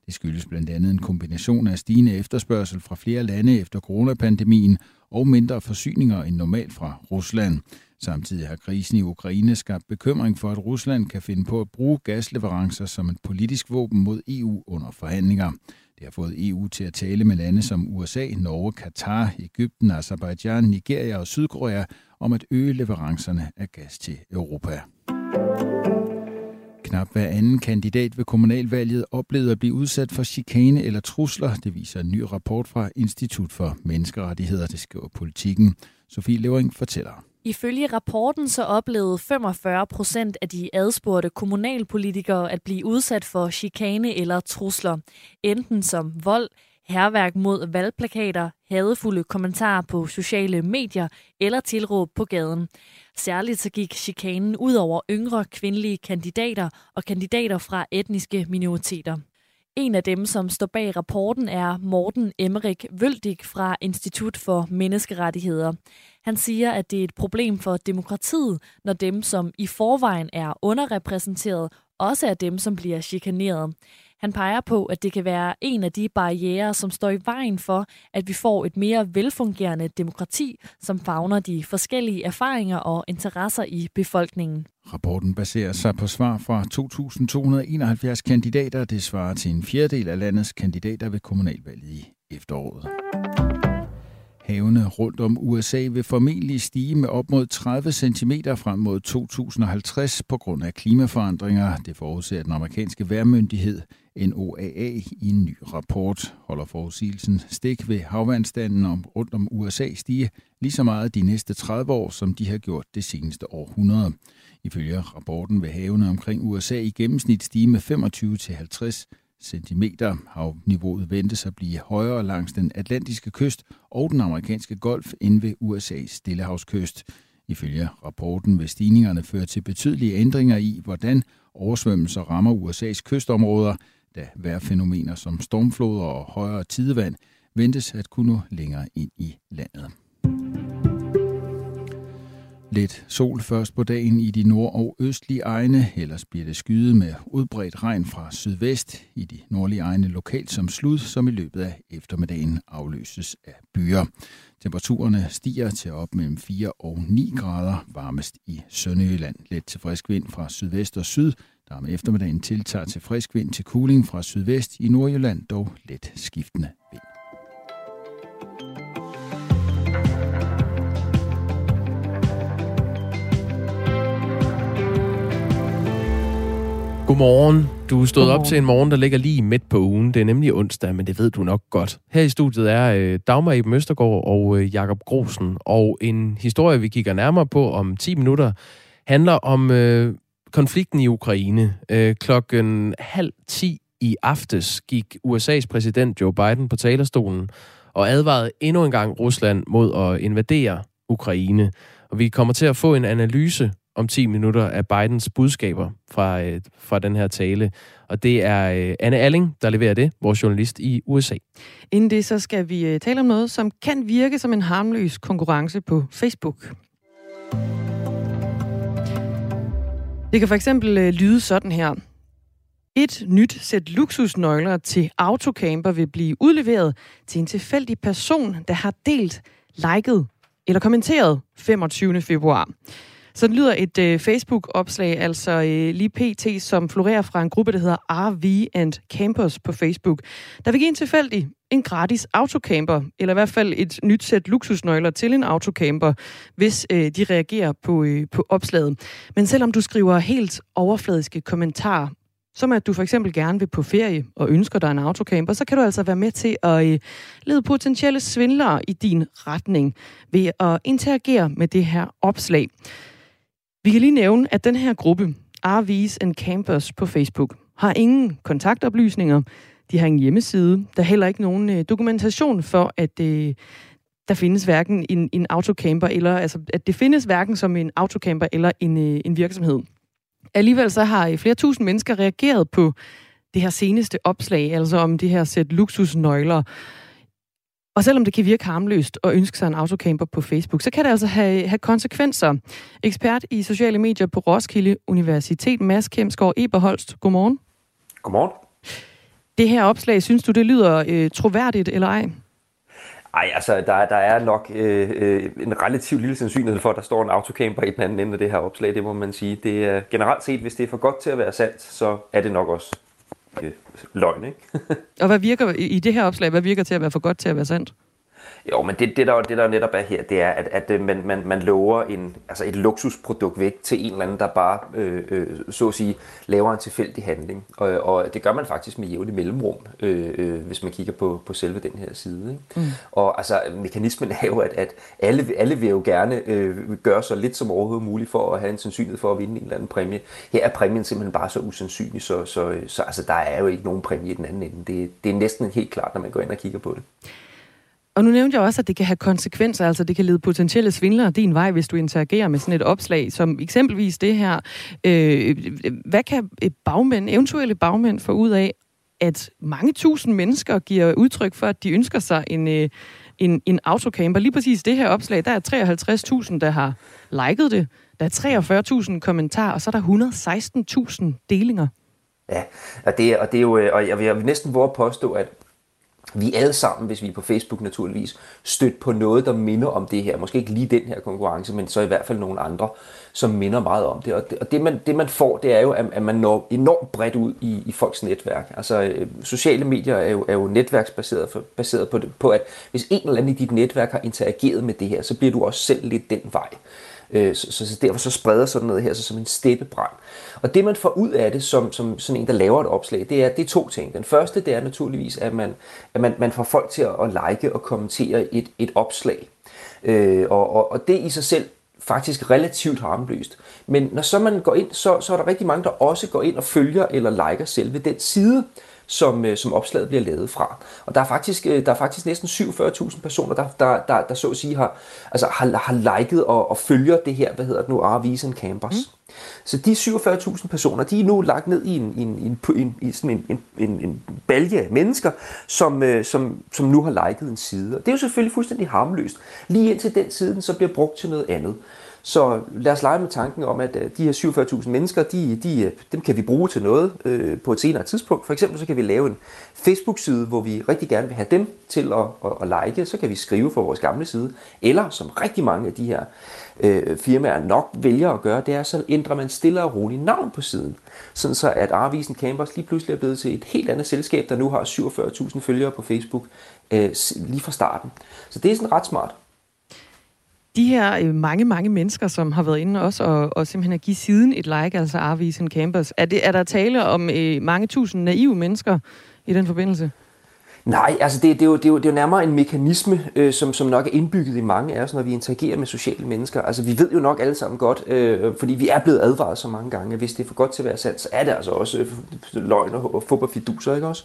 Det skyldes blandt andet en kombination af stigende efterspørgsel fra flere lande efter coronapandemien og mindre forsyninger end normalt fra Rusland. Samtidig har krisen i Ukraine skabt bekymring for, at Rusland kan finde på at bruge gasleverancer som et politisk våben mod EU under forhandlinger. Det har fået EU til at tale med lande som USA, Norge, Katar, Ægypten, Azerbaijan, Nigeria og Sydkorea om at øge leverancerne af gas til Europa. Knap hver anden kandidat ved kommunalvalget oplevede at blive udsat for chikane eller trusler. Det viser en ny rapport fra Institut for Menneskerettigheder, det skriver politikken. Sofie Levering fortæller. Ifølge rapporten så oplevede 45 procent af de adspurgte kommunalpolitikere at blive udsat for chikane eller trusler, enten som vold, herværk mod valgplakater, hadefulde kommentarer på sociale medier eller tilråb på gaden. Særligt så gik chikanen ud over yngre kvindelige kandidater og kandidater fra etniske minoriteter. En af dem, som står bag rapporten, er Morten Emmerik Vøldig fra Institut for Menneskerettigheder. Han siger, at det er et problem for demokratiet, når dem, som i forvejen er underrepræsenteret, også er dem, som bliver chikaneret. Han peger på, at det kan være en af de barriere, som står i vejen for, at vi får et mere velfungerende demokrati, som fagner de forskellige erfaringer og interesser i befolkningen. Rapporten baserer sig på svar fra 2.271 kandidater. Det svarer til en fjerdedel af landets kandidater ved kommunalvalget i efteråret. Havene rundt om USA vil formentlig stige med op mod 30 cm frem mod 2050 på grund af klimaforandringer. Det forudser den amerikanske værmyndighed NOAA i en ny rapport. Holder forudsigelsen stik ved havvandstanden om, rundt om USA stige lige så meget de næste 30 år, som de har gjort det seneste århundrede. Ifølge rapporten vil havene omkring USA i gennemsnit stige med 25-50 cm. Havniveauet ventes at blive højere langs den atlantiske kyst og den amerikanske golf end ved USA's stillehavskyst. Ifølge rapporten vil stigningerne føre til betydelige ændringer i, hvordan oversvømmelser rammer USA's kystområder, da vejrfænomener som stormfloder og højere tidevand ventes at kunne nå længere ind i landet. Lidt sol først på dagen i de nord- og østlige egne, ellers bliver det skyet med udbredt regn fra sydvest i de nordlige egne lokalt som slud, som i løbet af eftermiddagen afløses af byer. Temperaturerne stiger til op mellem 4 og 9 grader, varmest i Sønderjylland. Let til frisk vind fra sydvest og syd, der om eftermiddagen tiltager til frisk vind til kuling fra sydvest i Nordjylland, dog let skiftende vind. Godmorgen. Du stod op til en morgen, der ligger lige midt på ugen. Det er nemlig onsdag, men det ved du nok godt. Her i studiet er øh, Dagmar Eben Østergaard og øh, Jakob Grosen. Og en historie, vi kigger nærmere på om 10 minutter, handler om øh, konflikten i Ukraine. Øh, klokken halv 10 i aftes gik USA's præsident Joe Biden på talerstolen og advarede endnu en gang Rusland mod at invadere Ukraine. Og vi kommer til at få en analyse om 10 minutter af Bidens budskaber fra, øh, fra den her tale. Og det er øh, Anne Alling, der leverer det, vores journalist i USA. Inden det, så skal vi øh, tale om noget, som kan virke som en harmløs konkurrence på Facebook. Det kan for eksempel øh, lyde sådan her. Et nyt sæt luksusnøgler til autocamper vil blive udleveret til en tilfældig person, der har delt, liket eller kommenteret 25. februar. Så lyder et øh, Facebook-opslag, altså øh, lige pt., som florerer fra en gruppe, der hedder RV and Campers på Facebook. Der vil give en tilfældig en gratis autocamper, eller i hvert fald et nyt sæt luksusnøgler til en autocamper, hvis øh, de reagerer på, øh, på opslaget. Men selvom du skriver helt overfladiske kommentarer, som at du for eksempel gerne vil på ferie og ønsker dig en autocamper, så kan du altså være med til at øh, lede potentielle svindlere i din retning ved at interagere med det her opslag. Vi kan lige nævne, at den her gruppe, RV's and Campers på Facebook, har ingen kontaktoplysninger, de har ingen hjemmeside, der er heller ikke nogen øh, dokumentation for, at øh, der findes hverken en, en autocamper, eller altså, at det findes hverken som en autocamper eller en, øh, en virksomhed. Alligevel så har øh, flere tusind mennesker reageret på det her seneste opslag, altså om det her sæt luksusnøgler. Og selvom det kan virke harmløst at ønske sig en autocamper på Facebook, så kan det altså have, have konsekvenser. Ekspert i sociale medier på Roskilde Universitet, Mads Kemsgaard Eberholst. Godmorgen. Godmorgen. Det her opslag, synes du, det lyder øh, troværdigt eller ej? Ej, altså, der, der er nok øh, øh, en relativt lille sandsynlighed for, at der står en autocamper i den anden ende af det her opslag, det må man sige. Det er generelt set, hvis det er for godt til at være sandt, så er det nok også Øh, løgn, ikke? [LAUGHS] Og hvad virker i det her opslag, hvad virker til at være for godt til at være sandt? Jo, men det, det, der, det der netop er her, det er, at, at øh, man, man, man lover en, altså et luksusprodukt væk til en eller anden, der bare, øh, øh, så at sige, laver en tilfældig handling. Og, og det gør man faktisk med jævlig mellemrum, øh, øh, hvis man kigger på, på selve den her side. Ikke? Mm. Og altså, mekanismen er jo, at, at alle, alle vil jo gerne øh, gøre så lidt som overhovedet muligt for at have en sandsynlighed for at vinde en eller anden præmie. Her er præmien simpelthen bare så usandsynlig, så, så, så altså, der er jo ikke nogen præmie i den anden ende. Det, det er næsten helt klart, når man går ind og kigger på det. Og nu nævnte jeg også, at det kan have konsekvenser, altså det kan lede potentielle svindlere din vej, hvis du interagerer med sådan et opslag, som eksempelvis det her. Øh, hvad kan bagmænd, eventuelle bagmænd få ud af, at mange tusind mennesker giver udtryk for, at de ønsker sig en, øh, en, en autocamper. Lige præcis det her opslag, der er 53.000, der har liket det. Der er 43.000 kommentarer, og så er der 116.000 delinger. Ja, og det, og det er jo, øh, og jeg jeg vil næsten våge at påstå, at vi alle sammen, hvis vi er på Facebook naturligvis, stødt på noget, der minder om det her. Måske ikke lige den her konkurrence, men så i hvert fald nogle andre, som minder meget om det. Og det, og det, man, det man får, det er jo, at, man når enormt bredt ud i, i folks netværk. Altså øh, sociale medier er jo, er jo netværksbaseret for, baseret på, det, på, at hvis en eller anden i dit netværk har interageret med det her, så bliver du også selv lidt den vej. Øh, så, så, så derfor så spreder sådan noget her så som en steppebrand. Og det man får ud af det som, som sådan en, der laver et opslag, det er, det er to ting. Den første, det er naturligvis, at man, at man, man får folk til at, at like og kommentere et, et opslag. Øh, og, og, og det i sig selv faktisk relativt harmløst. Men når så man går ind, så, så er der rigtig mange, der også går ind og følger eller liker selve den side, som, øh, som opslaget bliver lavet fra. Og der er faktisk, øh, der er faktisk næsten 47.000 personer, der, der, der, der så at sige har, altså har, har liket og, og følger det her, hvad hedder det nu, RV's and Campers. Mm. Så de 47.000 personer, de er nu lagt ned i en, en, en, en, en, sådan en, en, en, en balje af mennesker, som, øh, som, som nu har liket en side. Og det er jo selvfølgelig fuldstændig harmløst, lige indtil den side så bliver brugt til noget andet. Så lad os lege med tanken om, at øh, de her 47.000 mennesker, de, de, øh, dem kan vi bruge til noget øh, på et senere tidspunkt. For eksempel så kan vi lave en Facebook-side, hvor vi rigtig gerne vil have dem til at, at, at like. Så kan vi skrive for vores gamle side. Eller som rigtig mange af de her øh, firmaer nok vælger at gøre, det er, så ændrer man stille og roligt navn på siden. Sådan så at Arvisen Campers lige pludselig er blevet til et helt andet selskab, der nu har 47.000 følgere på Facebook øh, lige fra starten. Så det er sådan ret smart de her øh, mange, mange mennesker, som har været inde også og, og simpelthen at give siden et like, altså Arvisen Campus, er, det, er der tale om øh, mange tusind naive mennesker i den forbindelse? Nej, altså det, det, er, jo, det, er, jo, det er jo nærmere en mekanisme, øh, som, som nok er indbygget i mange af os, når vi interagerer med sociale mennesker. Altså vi ved jo nok alle sammen godt, øh, fordi vi er blevet advaret så mange gange, at hvis det er for godt til at være sandt, så er det altså også øh, løgn og, og fiduser, ikke også?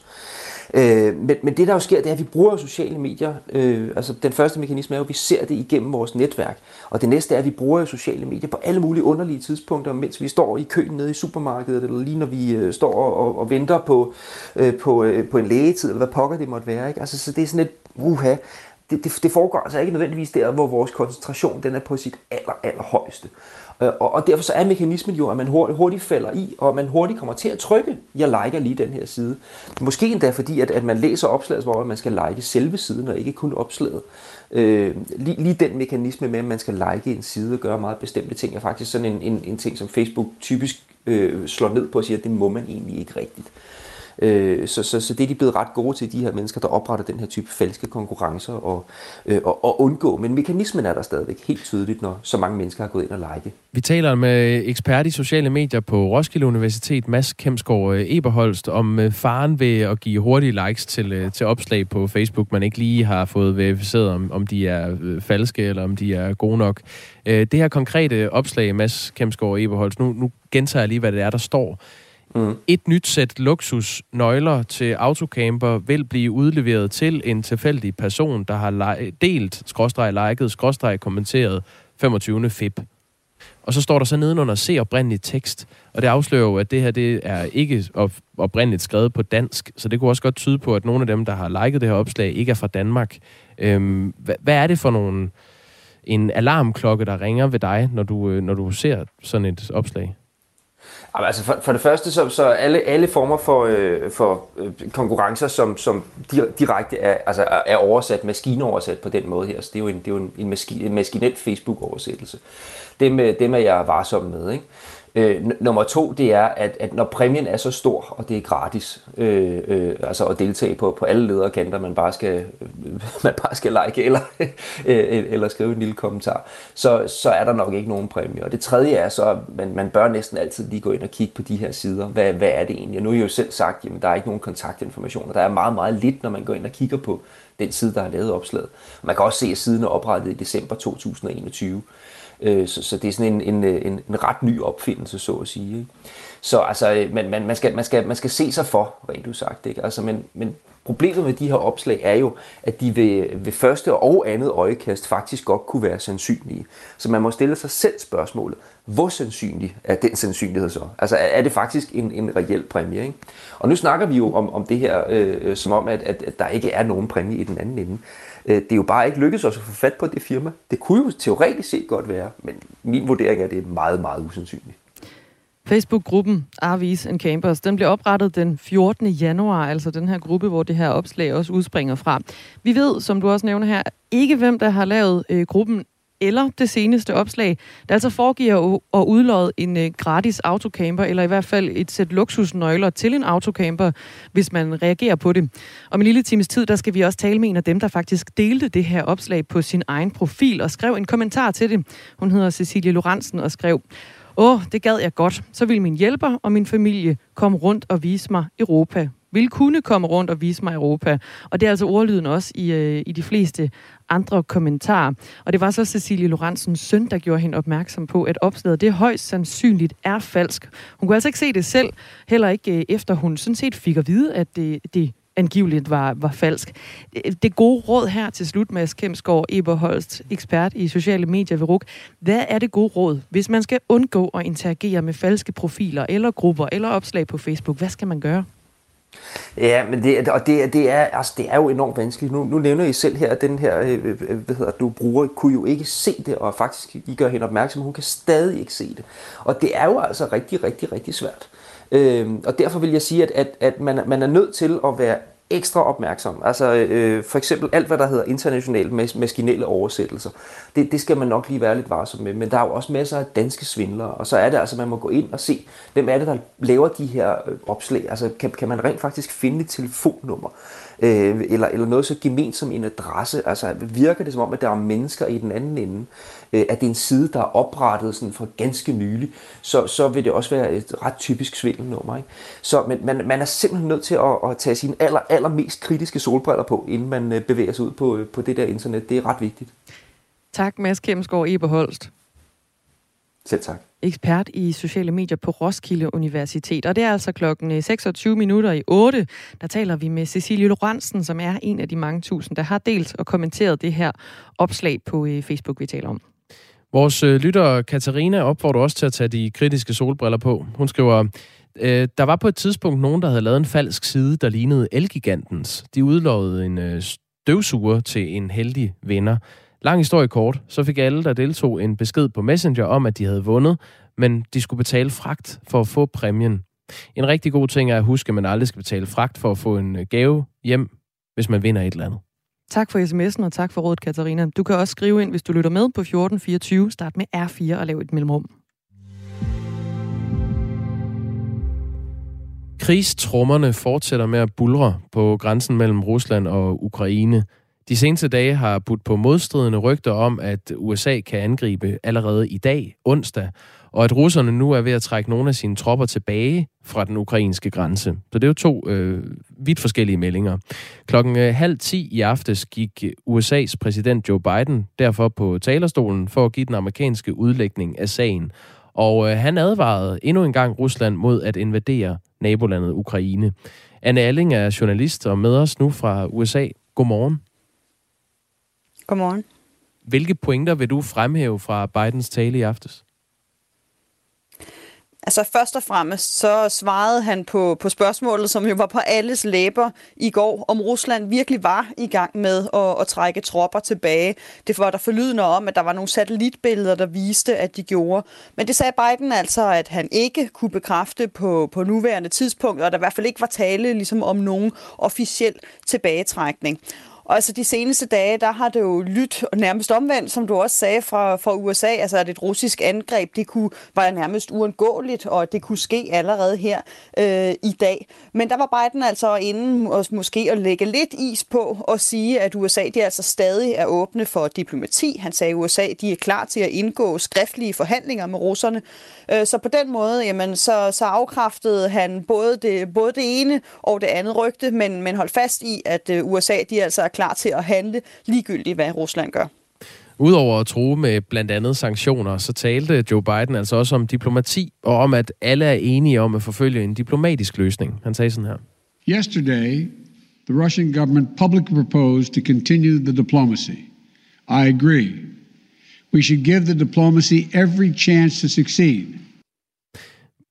Øh, men, men det der jo sker, det er, at vi bruger sociale medier. Øh, altså den første mekanisme er jo, at vi ser det igennem vores netværk. Og det næste er, at vi bruger sociale medier på alle mulige underlige tidspunkter, mens vi står i køen nede i supermarkedet, eller lige når vi øh, står og, og venter på, øh, på, øh, på en lægetid, eller hvad pokker det måtte være. Ikke? Altså, så det er sådan et, uha, det, det, det foregår altså ikke nødvendigvis der, hvor vores koncentration den er på sit aller, aller højeste. Øh, og, og derfor så er mekanismen jo, at man hurtigt, hurtigt falder i, og man hurtigt kommer til at trykke, jeg liker lige den her side. Måske endda fordi, at, at man læser opslaget, hvor man skal like selve siden, og ikke kun opslaget. Øh, lige, lige den mekanisme med, at man skal like en side og gøre meget bestemte ting, er faktisk sådan en, en, en ting, som Facebook typisk øh, slår ned på og siger, at det må man egentlig ikke rigtigt. Øh, Øh, så, så, så det er de blevet ret gode til, de her mennesker, der opretter den her type falske konkurrencer og, øh, og, og undgå. Men mekanismen er der stadigvæk helt tydeligt, når så mange mennesker har gået ind og like. Vi taler med ekspert i sociale medier på Roskilde Universitet, Mads Kemsgaard øh, Eberholst, om øh, faren ved at give hurtige likes til, til opslag på Facebook, man ikke lige har fået verificeret, om, om de er falske eller om de er gode nok. Det her konkrete opslag, Mads Kemsgaard Eberholst, nu, nu gentager jeg lige, hvad det er, der står. Mm. Et nyt sæt luksusnøgler til autocamper vil blive udleveret til en tilfældig person, der har delt, skråstreg liket, skråstreg kommenteret 25. feb. Og så står der så nedenunder, se oprindelig tekst. Og det afslører jo, at det her det er ikke oprindeligt skrevet på dansk. Så det kunne også godt tyde på, at nogle af dem, der har liket det her opslag, ikke er fra Danmark. Øhm, hvad, hvad er det for nogle, en alarmklokke, der ringer ved dig, når du, øh, når du ser sådan et opslag? Altså for, for det første, så, så alle, alle former for, øh, for øh, konkurrencer, som, som direkte er, altså er oversat, maskineoversat på den måde her, så det er jo en, det er jo en, en, maski, en maskinel Facebook-oversættelse. Dem, øh, dem er jeg varsom med, ikke? Øh, nummer to, det er, at, at når præmien er så stor, og det er gratis, øh, øh, altså at deltage på, på alle lederkanter, man bare skal, øh, [LAUGHS] man bare skal like eller, [LAUGHS] øh, øh, eller skrive en lille kommentar, så, så er der nok ikke nogen præmie. Og det tredje er så, at man, man bør næsten altid lige gå ind og kigge på de her sider. Hvad, hvad er det egentlig? Og nu har jeg jo selv sagt, at der er ikke nogen kontaktinformationer. Der er meget, meget lidt, når man går ind og kigger på den side, der har lavet opslaget. Man kan også se, at siden er oprettet i december 2021. Øh, så, så det er sådan en, en, øh, en, en ret ny opfindelse, så at sige. Ikke? Så altså, øh, man, man, man, skal, man, skal, man skal se sig for, rent sagt. Ikke? Altså, men, men problemet med de her opslag er jo, at de ved, ved første og andet øjekast faktisk godt kunne være sandsynlige. Så man må stille sig selv spørgsmålet, hvor sandsynlig er den sandsynlighed så? Altså er det faktisk en, en reel præmie? Ikke? Og nu snakker vi jo om, om det her, øh, øh som om, at, at, at der ikke er nogen præmie i den anden ende. Øh, det er jo bare ikke lykkedes os at få fat på det firma. Det kunne jo teoretisk set godt være, men min vurdering er, at det er meget, meget usandsynligt. Facebook-gruppen Arvis and Campers, den blev oprettet den 14. januar, altså den her gruppe, hvor det her opslag også udspringer fra. Vi ved, som du også nævner her, ikke hvem der har lavet øh, gruppen eller det seneste opslag, der altså foregiver at udlåde en øh, gratis autocamper, eller i hvert fald et sæt luksusnøgler til en autocamper, hvis man reagerer på det. Om en lille times tid, der skal vi også tale med en af dem, der faktisk delte det her opslag på sin egen profil og skrev en kommentar til det. Hun hedder Cecilie Lorentzen og skrev, Åh, det gad jeg godt. Så vil min hjælper og min familie komme rundt og vise mig Europa vil kunne komme rundt og vise mig Europa. Og det er altså ordlyden også i, øh, i de fleste andre kommentarer. Og det var så Cecilie Lorentzens søn, der gjorde hende opmærksom på, at opslaget det højst sandsynligt er falsk. Hun kunne altså ikke se det selv, heller ikke øh, efter hun sådan set fik at vide, at det, det angiveligt var, var falsk. Det gode råd her til slut, Mads Kemsgaard, Eberholst, ekspert i sociale medier ved RUK. Hvad er det gode råd, hvis man skal undgå at interagere med falske profiler eller grupper eller opslag på Facebook? Hvad skal man gøre? Ja, men det, og det, det, er, altså, det er jo enormt vanskeligt. Nu, nu nævner I selv her, at den her, øh, øh, øh, hvad hedder du bruger, kunne jo ikke se det, og faktisk I gør hende opmærksom, hun kan stadig ikke se det. Og det er jo altså rigtig, rigtig, rigtig svært. Øhm, og derfor vil jeg sige, at, at, at man, man er nødt til at være ekstra opmærksom. Altså øh, for eksempel alt, hvad der hedder internationale mas- maskinelle oversættelser. Det, det skal man nok lige være lidt varsom med. Men der er jo også masser af danske svindlere, og så er det altså, man må gå ind og se, hvem er det, der laver de her øh, opslag. Altså kan, kan man rent faktisk finde et telefonnummer? øh, eller, eller noget så gement som en adresse. Altså virker det som om, at der er mennesker i den anden ende, øh, at det er en side, der er oprettet sådan for ganske nylig, så, så vil det også være et ret typisk svindelnummer. Ikke? Så men, man, man er simpelthen nødt til at, at tage sine aller, allermest kritiske solbriller på, inden man øh, bevæger sig ud på, på det der internet. Det er ret vigtigt. Tak, Mads Kemsgaard Eberholst. Selv tak. Ekspert i sociale medier på Roskilde Universitet. Og det er altså klokken 26 øh, minutter i 8. Der taler vi med Cecilie Lorentzen, som er en af de mange tusind, der har delt og kommenteret det her opslag på øh, Facebook, vi taler om. Vores øh, lytter Katarina opfordrer også til at tage de kritiske solbriller på. Hun skriver, øh, der var på et tidspunkt nogen, der havde lavet en falsk side, der lignede Elgigantens. De udlovede en øh, støvsuger til en heldig vinder. Lang historie kort, så fik alle, der deltog, en besked på Messenger om, at de havde vundet, men de skulle betale fragt for at få præmien. En rigtig god ting er at huske, at man aldrig skal betale fragt for at få en øh, gave hjem, hvis man vinder et eller andet. Tak for sms'en, og tak for rådet, Katarina. Du kan også skrive ind, hvis du lytter med på 1424. Start med R4 og lav et mellemrum. Krigstrummerne fortsætter med at bulre på grænsen mellem Rusland og Ukraine. De seneste dage har budt på modstridende rygter om, at USA kan angribe allerede i dag, onsdag, og at russerne nu er ved at trække nogle af sine tropper tilbage fra den ukrainske grænse. Så det er jo to øh, vidt forskellige meldinger. Klokken øh, halv ti i aftes gik USA's præsident Joe Biden derfor på talerstolen for at give den amerikanske udlægning af sagen. Og øh, han advarede endnu en gang Rusland mod at invadere nabolandet Ukraine. Anne Alling er journalist og med os nu fra USA. Godmorgen. Godmorgen. Hvilke pointer vil du fremhæve fra Bidens tale i aftes? Altså først og fremmest så svarede han på, på spørgsmålet, som jo var på alles læber i går, om Rusland virkelig var i gang med at, at trække tropper tilbage. Det var der forlydende om, at der var nogle satellitbilleder, der viste, at de gjorde. Men det sagde Biden altså, at han ikke kunne bekræfte på, på nuværende tidspunkt, og der i hvert fald ikke var tale ligesom om nogen officiel tilbagetrækning. Og altså de seneste dage, der har det jo lyttet nærmest omvendt, som du også sagde fra, fra USA, altså at et russisk angreb, det kunne være nærmest uundgåeligt, og det kunne ske allerede her øh, i dag. Men der var Biden altså inden og måske at lægge lidt is på og sige, at USA de altså stadig er åbne for diplomati. Han sagde, at USA de er klar til at indgå skriftlige forhandlinger med russerne. Øh, så på den måde, jamen, så, så afkræftede han både det, både det ene og det andet rygte, men, men holdt fast i, at øh, USA de altså er klar til at handle ligegyldigt, hvad Rusland gør. Udover at tro med blandt andet sanktioner, så talte Joe Biden altså også om diplomati, og om at alle er enige om at forfølge en diplomatisk løsning. Han sagde sådan her. Yesterday, the Russian government publicly proposed to continue the diplomacy. I agree. We should give the diplomacy every chance to succeed.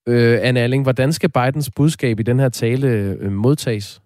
Øh, Anne Alling, hvordan skal Bidens budskab i den her tale øh, modtages?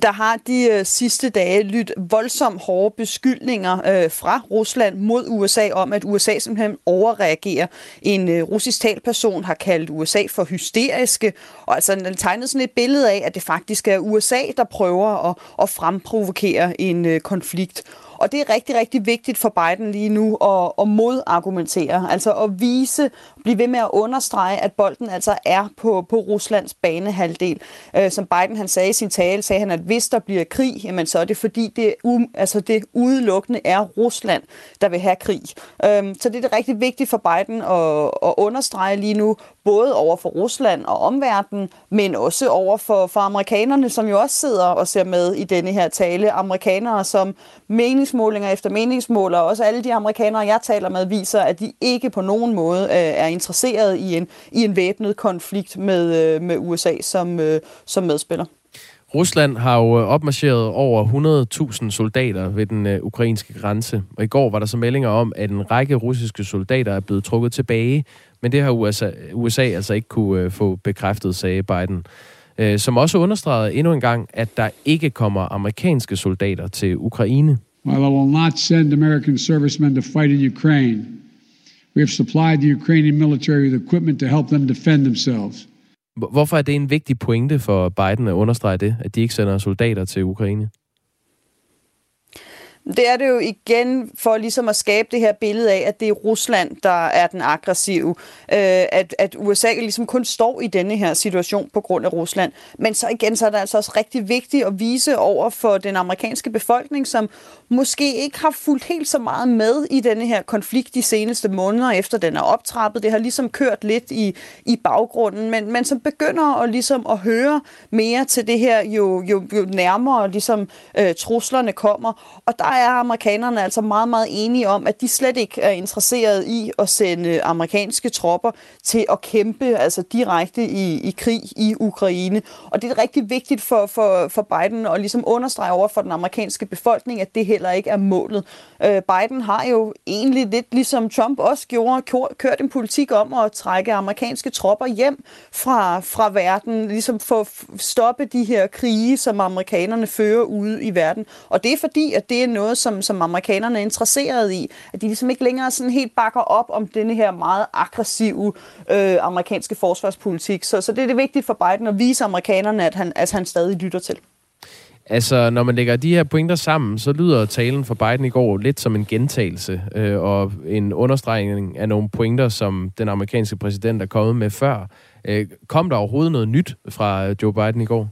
Der har de øh, sidste dage lyttet voldsomt hårde beskyldninger øh, fra Rusland mod USA om, at USA simpelthen overreagerer. En øh, russisk talperson har kaldt USA for hysteriske, og altså den tegnet sådan et billede af, at det faktisk er USA, der prøver at, at fremprovokere en øh, konflikt. Og det er rigtig, rigtig vigtigt for Biden lige nu at, at modargumentere, altså at vise, blive ved med at understrege, at bolden altså er på, på Ruslands banehalvdel. Øh, som Biden han sagde i sin tale, sagde han, at hvis der bliver krig, jamen så er det fordi, det, um, altså det udelukkende er Rusland, der vil have krig. Øh, så det er det rigtig vigtigt for Biden at, at understrege lige nu, både over for Rusland og omverdenen, men også over for, for amerikanerne, som jo også sidder og ser med i denne her tale. Amerikanere, som meningsmålinger efter meningsmåler, og også alle de amerikanere, jeg taler med, viser, at de ikke på nogen måde øh, er interesseret i en, i en væbnet konflikt med, øh, med USA som, øh, som medspiller. Rusland har jo opmarcheret over 100.000 soldater ved den øh, ukrainske grænse, og i går var der så meldinger om, at en række russiske soldater er blevet trukket tilbage, men det har USA, USA altså ikke kunne øh, få bekræftet, sagde Biden. Øh, som også understregede endnu en gang, at der ikke kommer amerikanske soldater til Ukraine. While I will not send American servicemen to fight in Ukraine, we have supplied the Ukrainian military with equipment to help them defend themselves. Hvorfor er det en vigtig pointe for Biden at understrege det, at de ikke sender soldater til Ukraine? Det er det jo igen for ligesom at skabe det her billede af, at det er Rusland, der er den aggressive. Øh, at, at USA ligesom kun står i denne her situation på grund af Rusland. Men så igen, så er det altså også rigtig vigtigt at vise over for den amerikanske befolkning, som måske ikke har fulgt helt så meget med i denne her konflikt de seneste måneder, efter den er optrappet. Det har ligesom kørt lidt i, i baggrunden, men, men som begynder at, ligesom at høre mere til det her, jo, jo, jo nærmere ligesom, øh, truslerne kommer. Og der er amerikanerne altså meget, meget enige om, at de slet ikke er interesseret i at sende amerikanske tropper til at kæmpe altså direkte i, i krig i Ukraine. Og det er rigtig vigtigt for, for, for Biden at ligesom understrege over for den amerikanske befolkning, at det her heller ikke er målet. Øh, Biden har jo egentlig lidt ligesom Trump også gjorde, kørt en politik om at trække amerikanske tropper hjem fra, fra verden, ligesom for at stoppe de her krige, som amerikanerne fører ude i verden. Og det er fordi, at det er noget, som, som amerikanerne er interesseret i. At de ligesom ikke længere sådan helt bakker op om denne her meget aggressive øh, amerikanske forsvarspolitik. Så, så det er det vigtigt for Biden at vise amerikanerne, at han, at han stadig lytter til. Altså, når man lægger de her pointer sammen, så lyder talen for Biden i går lidt som en gentagelse øh, og en understregning af nogle pointer, som den amerikanske præsident er kommet med før. Øh, kom der overhovedet noget nyt fra Joe Biden i går?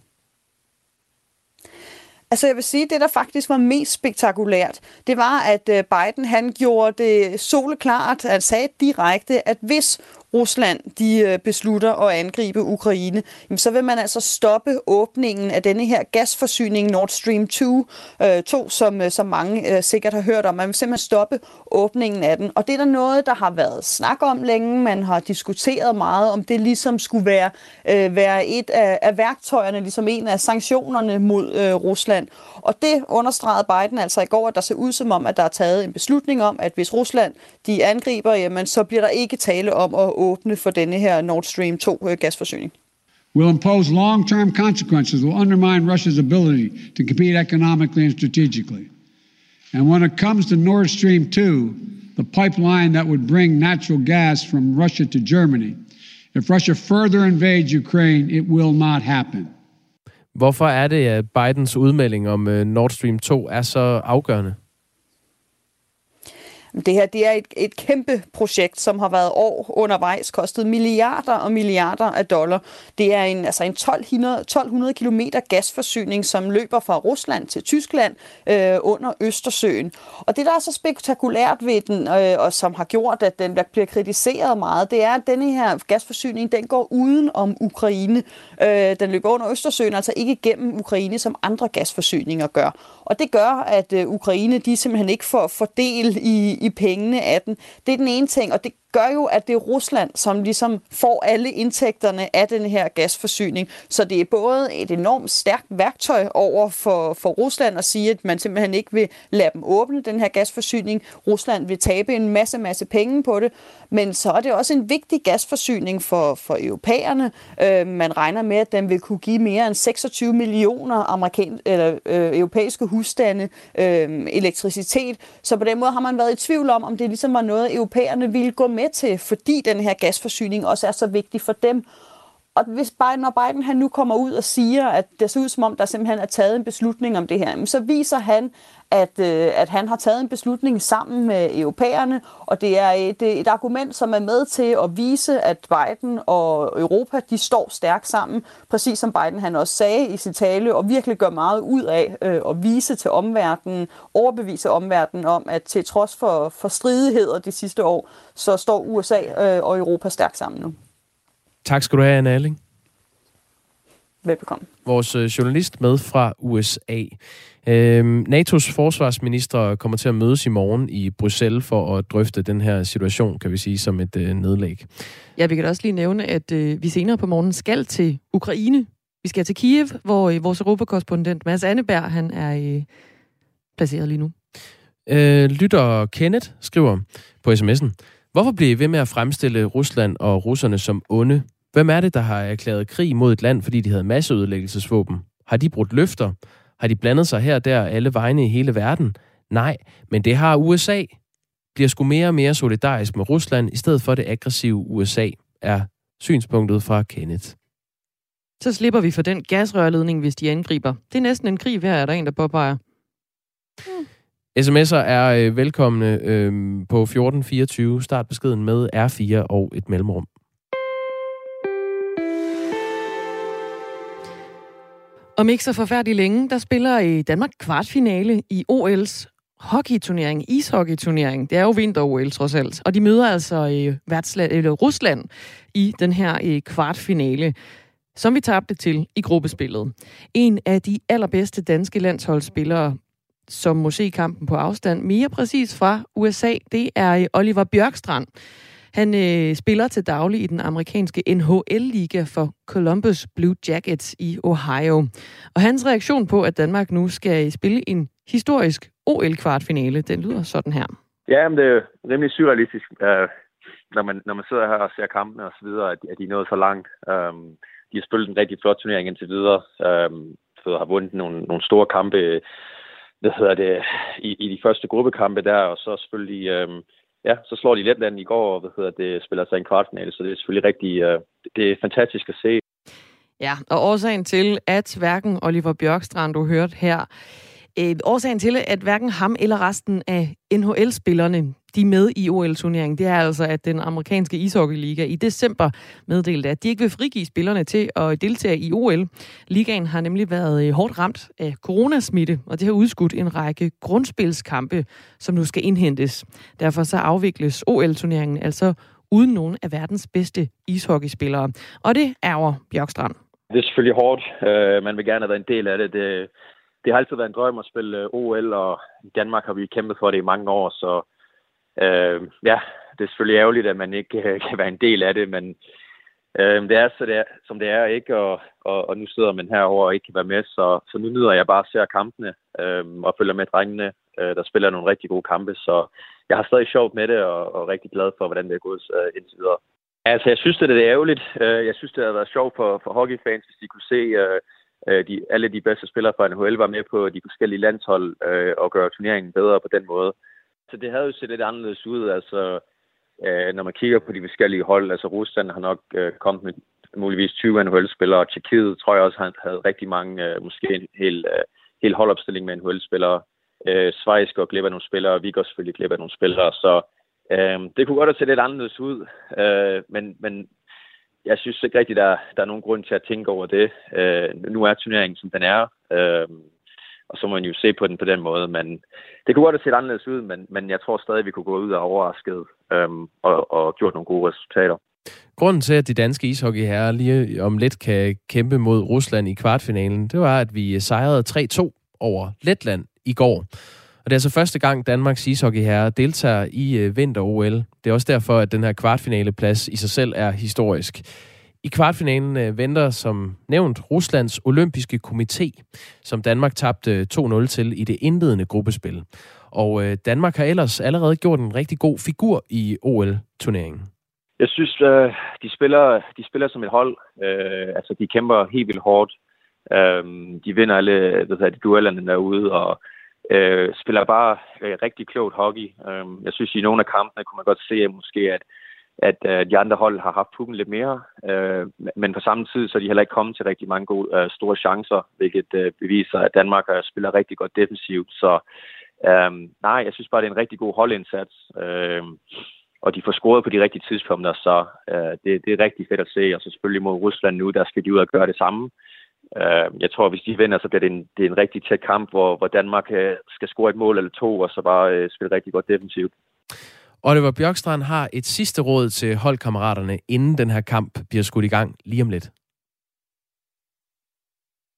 Altså jeg vil sige, det der faktisk var mest spektakulært, det var, at øh, Biden han gjorde det soleklart, at han sagde direkte, at hvis Rusland de øh, beslutter at angribe Ukraine, så vil man altså stoppe åbningen af denne her gasforsyning Nord Stream 2, 2 øh, som, øh, som mange sikkert har hørt om. Man vil simpelthen stoppe åbningen af den. Og det er der noget, der har været snak om længe. Man har diskuteret meget, om det ligesom skulle være, være et af, af værktøjerne, ligesom en af sanktionerne mod øh, Rusland. Og det understregede Biden altså i går, at der ser ud som om, at der er taget en beslutning om, at hvis Rusland de angriber, jamen, så bliver der ikke tale om at åbne for denne her Nord Stream 2 øh, gasforsyning. will impose long-term consequences will undermine Russia's ability to compete economically and strategically. And when it comes to Nord Stream 2, the pipeline that would bring natural gas from Russia to Germany, if Russia further invades Ukraine, it will not happen. Hvorfor er det, at Bidens udmelding om øh, Nord Stream 2 er så afgørende? Det her det er et, et kæmpe projekt, som har været år undervejs, kostet milliarder og milliarder af dollar. Det er en, altså en 1200, 1200 km gasforsyning, som løber fra Rusland til Tyskland øh, under Østersøen. Og det, der er så spektakulært ved den, øh, og som har gjort, at den bliver kritiseret meget, det er, at denne her gasforsyning, den går uden om Ukraine. Øh, den løber under Østersøen, altså ikke gennem Ukraine, som andre gasforsyninger gør. Og det gør, at øh, Ukraine de simpelthen ikke får fordel i, i pengene af den. Det er den ene ting, og det gør jo, at det er Rusland, som ligesom får alle indtægterne af den her gasforsyning. Så det er både et enormt stærkt værktøj over for, for Rusland at sige, at man simpelthen ikke vil lade dem åbne den her gasforsyning. Rusland vil tabe en masse, masse penge på det. Men så er det også en vigtig gasforsyning for, for europæerne. Øh, man regner med, at den vil kunne give mere end 26 millioner amerikan- eller, øh, europæiske husstande øh, elektricitet. Så på den måde har man været i tvivl om, om det ligesom var noget, europæerne ville gå med med til, fordi den her gasforsyning også er så vigtig for dem. Og hvis Biden, når Biden han nu kommer ud og siger, at det ser ud som om, der simpelthen er taget en beslutning om det her, så viser han, at, øh, at han har taget en beslutning sammen med europæerne, og det er et, et argument, som er med til at vise, at Biden og Europa, de står stærkt sammen, præcis som Biden han også sagde i sit tale, og virkelig gør meget ud af øh, at vise til omverdenen, overbevise omverdenen om, at til trods for, for stridigheder de sidste år, så står USA øh, og Europa stærkt sammen nu. Tak skal du have, Anna Alling. Velbekomme. Vores øh, journalist med fra USA. Øhm, NATO's forsvarsminister kommer til at mødes i morgen i Bruxelles for at drøfte den her situation, kan vi sige, som et øh, nedlæg. Ja, vi kan også lige nævne, at øh, vi senere på morgen skal til Ukraine. Vi skal til Kiev, hvor øh, vores europakorrespondent Mads Anneberg, han er øh, placeret lige nu. Øh, lytter Kenneth skriver på sms'en, Hvorfor bliver I ved med at fremstille Rusland og russerne som onde? Hvem er det, der har erklæret krig mod et land, fordi de havde masseødelæggelsesvåben? Har de brudt løfter? Har de blandet sig her og der alle vegne i hele verden? Nej, men det har USA. Bliver sgu mere og mere solidarisk med Rusland, i stedet for det aggressive USA, er synspunktet fra Kenneth. Så slipper vi for den gasrørledning, hvis de angriber. Det er næsten en krig hver, er der en, der påpeger. Hmm. SMS'er er øh, velkomne øh, på 1424. Start beskeden med R4 og et mellemrum. Om ikke så forfærdeligt længe, der spiller i Danmark kvartfinale i OL's hockeyturnering, ishockeyturnering. Det er jo vinter-OL trods alt. Og de møder altså i øh, værtsland, eller Rusland i den her øh, kvartfinale, som vi tabte til i gruppespillet. En af de allerbedste danske landsholdsspillere som må se kampen på afstand. Mere præcis fra USA, det er øh, Oliver Bjørkstrand. Han øh, spiller til daglig i den amerikanske NHL-liga for Columbus Blue Jackets i Ohio. Og hans reaktion på, at Danmark nu skal spille en historisk OL-kvartfinale, den lyder sådan her. Ja, men det er rimelig surrealistisk, øh, når, man, når man sidder her og ser kampene og så videre, at, at de er nået så langt. Øh, de har spillet en rigtig flot turnering indtil videre. øh, så har vundet nogle, nogle store kampe hvad hedder det, i, i de første gruppekampe der, og så selvfølgelig Øh, ja, så slår de Letland i går, og hvad hedder det, spiller sig en kvartfinale, så det er selvfølgelig rigtig, øh, det er fantastisk at se. Ja, og årsagen til, at hverken Oliver Bjørkstrand, du hørte her, øh, årsagen til, at hverken ham eller resten af NHL-spillerne, de er med i OL-turneringen, det er altså, at den amerikanske ishockeyliga i december meddelte, at de ikke vil frigive spillerne til at deltage i OL. Ligaen har nemlig været øh, hårdt ramt af coronasmitte, og det har udskudt en række grundspilskampe, som nu skal indhentes. Derfor så afvikles OL-turneringen altså uden nogen af verdens bedste ishockeyspillere. Og det ærger Bjørkstrand. Det er selvfølgelig hårdt. Øh, man vil gerne have været en del af det. det det har altid været en drøm at spille øh, OL, og i Danmark har vi kæmpet for det i mange år, så øh, ja, det er selvfølgelig ærgerligt, at man ikke øh, kan være en del af det, men øh, det er, så det er, som det er, ikke? Og, og, og nu sidder man herover og ikke kan være med, så, så nu nyder jeg bare at se kampene øh, og følger med drengene, øh, der spiller nogle rigtig gode kampe, så jeg har stadig sjovt med det, og, og rigtig glad for, hvordan det er gået øh, indtil videre. Altså, jeg synes, det er ærgerligt. Øh, jeg synes, det har været sjovt for, for hockeyfans, hvis de kunne se øh, øh de, alle de bedste spillere fra NHL var med på de forskellige landshold øh, og gøre turneringen bedre på den måde. Så det havde jo set lidt anderledes ud, altså øh, når man kigger på de forskellige hold, altså Rusland har nok øh, kommet med muligvis 20 NHL-spillere, og Tjekkiet tror jeg også han havde rigtig mange, øh, måske en hel, øh, hel holdopstilling med NHL-spillere. Øh, Schweiz går glip af nogle spillere, og vi går selvfølgelig glip af nogle spillere, så øh, det kunne godt have set lidt anderledes ud, øh, men, men jeg synes ikke rigtigt, der, der er nogen grund til at tænke over det. Øh, nu er turneringen, som den er, øh, og så må man jo se på den på den måde. Men det kunne godt have set anderledes ud, men, men jeg tror stadig, vi kunne gå ud og overrasket øhm, og, og gjort nogle gode resultater. Grunden til, at de danske ishockeyherrer lige om lidt kan kæmpe mod Rusland i kvartfinalen, det var, at vi øh, sejrede 3-2 over Letland i går. Og det er altså første gang, Danmarks ishockeyherre deltager i øh, vinter-OL. Det er også derfor, at den her kvartfinaleplads i sig selv er historisk. I kvartfinalen øh, venter som nævnt Ruslands olympiske komité, som Danmark tabte øh, 2-0 til i det indledende gruppespil. Og øh, Danmark har ellers allerede gjort en rigtig god figur i OL-turneringen. Jeg synes, øh, de, spiller, de spiller som et hold. Øh, altså, de kæmper helt vildt hårdt. Øh, de vinder alle hvad hedder, de duellerne derude, og øh, spiller bare øh, rigtig klogt hockey. Øh, jeg synes, i nogle af kampene kunne man godt se, at måske at, at øh, de andre hold har haft pukken lidt mere, øh, men på samme tid så er de heller ikke kommet til rigtig mange gode, øh, store chancer, hvilket øh, beviser, at Danmark øh, spiller rigtig godt defensivt. Så øh, nej, jeg synes bare, det er en rigtig god holdindsats. Øh, og de får scoret på de rigtige tidspunkter, så øh, det, det er rigtig fedt at se. Og så selvfølgelig mod Rusland nu, der skal de ud og gøre det samme. Øh, jeg tror, hvis de vinder, så bliver det en, det er en rigtig tæt kamp, hvor, hvor Danmark øh, skal score et mål eller to, og så bare øh, spille rigtig godt defensivt. Oliver Bjørkstrand har et sidste råd til holdkammeraterne, inden den her kamp bliver skudt i gang lige om lidt.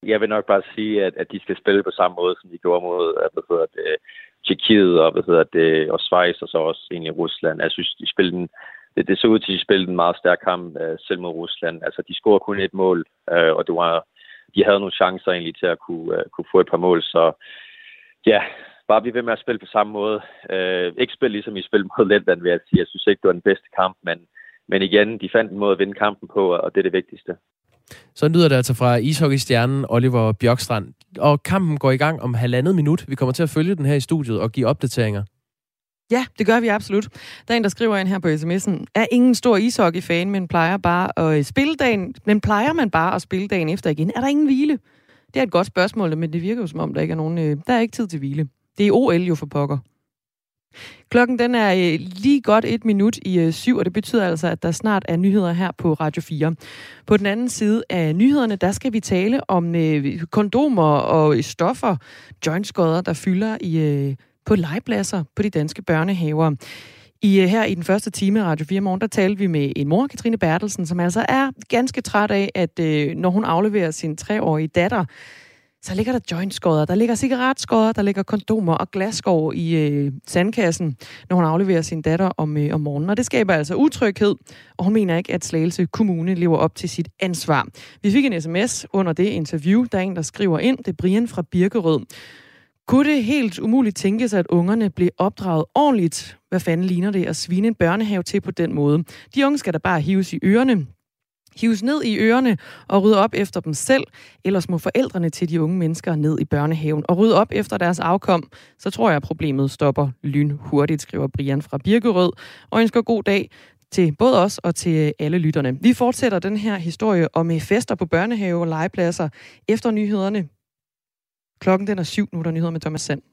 Jeg vil nok bare sige, at, at de skal spille på samme måde, som de gjorde mod øh, hvad hedder det, Tjekkiet og, hvad hedder det, og Schweiz og så også egentlig Rusland. Jeg synes, de spillede den, det, det så ud til, at de spillede en meget stærk kamp øh, selv mod Rusland. Altså, de scorede kun et mål, øh, og det var de havde nogle chancer egentlig til at kunne, kunne få et par mål. Så ja, bare blive ved med at spille på samme måde. Uh, ikke spille ligesom I spillede mod Letland, vil jeg sige. Jeg synes ikke, det var den bedste kamp, men, men igen, de fandt en måde at vinde kampen på, og det er det vigtigste. Så lyder det altså fra ishockeystjernen Oliver Bjørkstrand. Og kampen går i gang om halvandet minut. Vi kommer til at følge den her i studiet og give opdateringer. Ja, det gør vi absolut. Der er en, der skriver ind her på sms'en, er ingen stor ishockey-fan, men plejer bare at spille dagen, men plejer man bare at spille dagen efter igen? Er der ingen hvile? Det er et godt spørgsmål, men det virker jo som om, der ikke er nogen, øh, der er ikke tid til hvile. Det er OL jo for pokker. Klokken den er øh, lige godt et minut i øh, syv, og det betyder altså, at der snart er nyheder her på Radio 4. På den anden side af nyhederne, der skal vi tale om øh, kondomer og stoffer, jointskodder, der fylder i øh, på legepladser på de danske børnehaver. I, øh, her i den første time af Radio 4 Morgen, der talte vi med en mor, Katrine Bertelsen, som altså er ganske træt af, at øh, når hun afleverer sin treårige datter så ligger der jointskodder, der ligger cigaretskodder, der ligger kondomer og glasskår i øh, sandkassen, når hun afleverer sin datter om, øh, om morgenen. Og det skaber altså utryghed, og hun mener ikke, at Slagelse Kommune lever op til sit ansvar. Vi fik en sms under det interview, der er en, der skriver ind, det er Brian fra Birkerød. Kunne det helt umuligt tænkes, at ungerne blev opdraget ordentligt? Hvad fanden ligner det at svine en børnehave til på den måde? De unge skal da bare hives i ørerne hives ned i ørerne og rydde op efter dem selv, ellers må forældrene til de unge mennesker ned i børnehaven og rydde op efter deres afkom. Så tror jeg, at problemet stopper lyn hurtigt, skriver Brian fra Birkerød, og ønsker god dag til både os og til alle lytterne. Vi fortsætter den her historie om øh, fester på børnehave og legepladser efter nyhederne. Klokken den er syv, nu er der nyheder med Thomas Sand.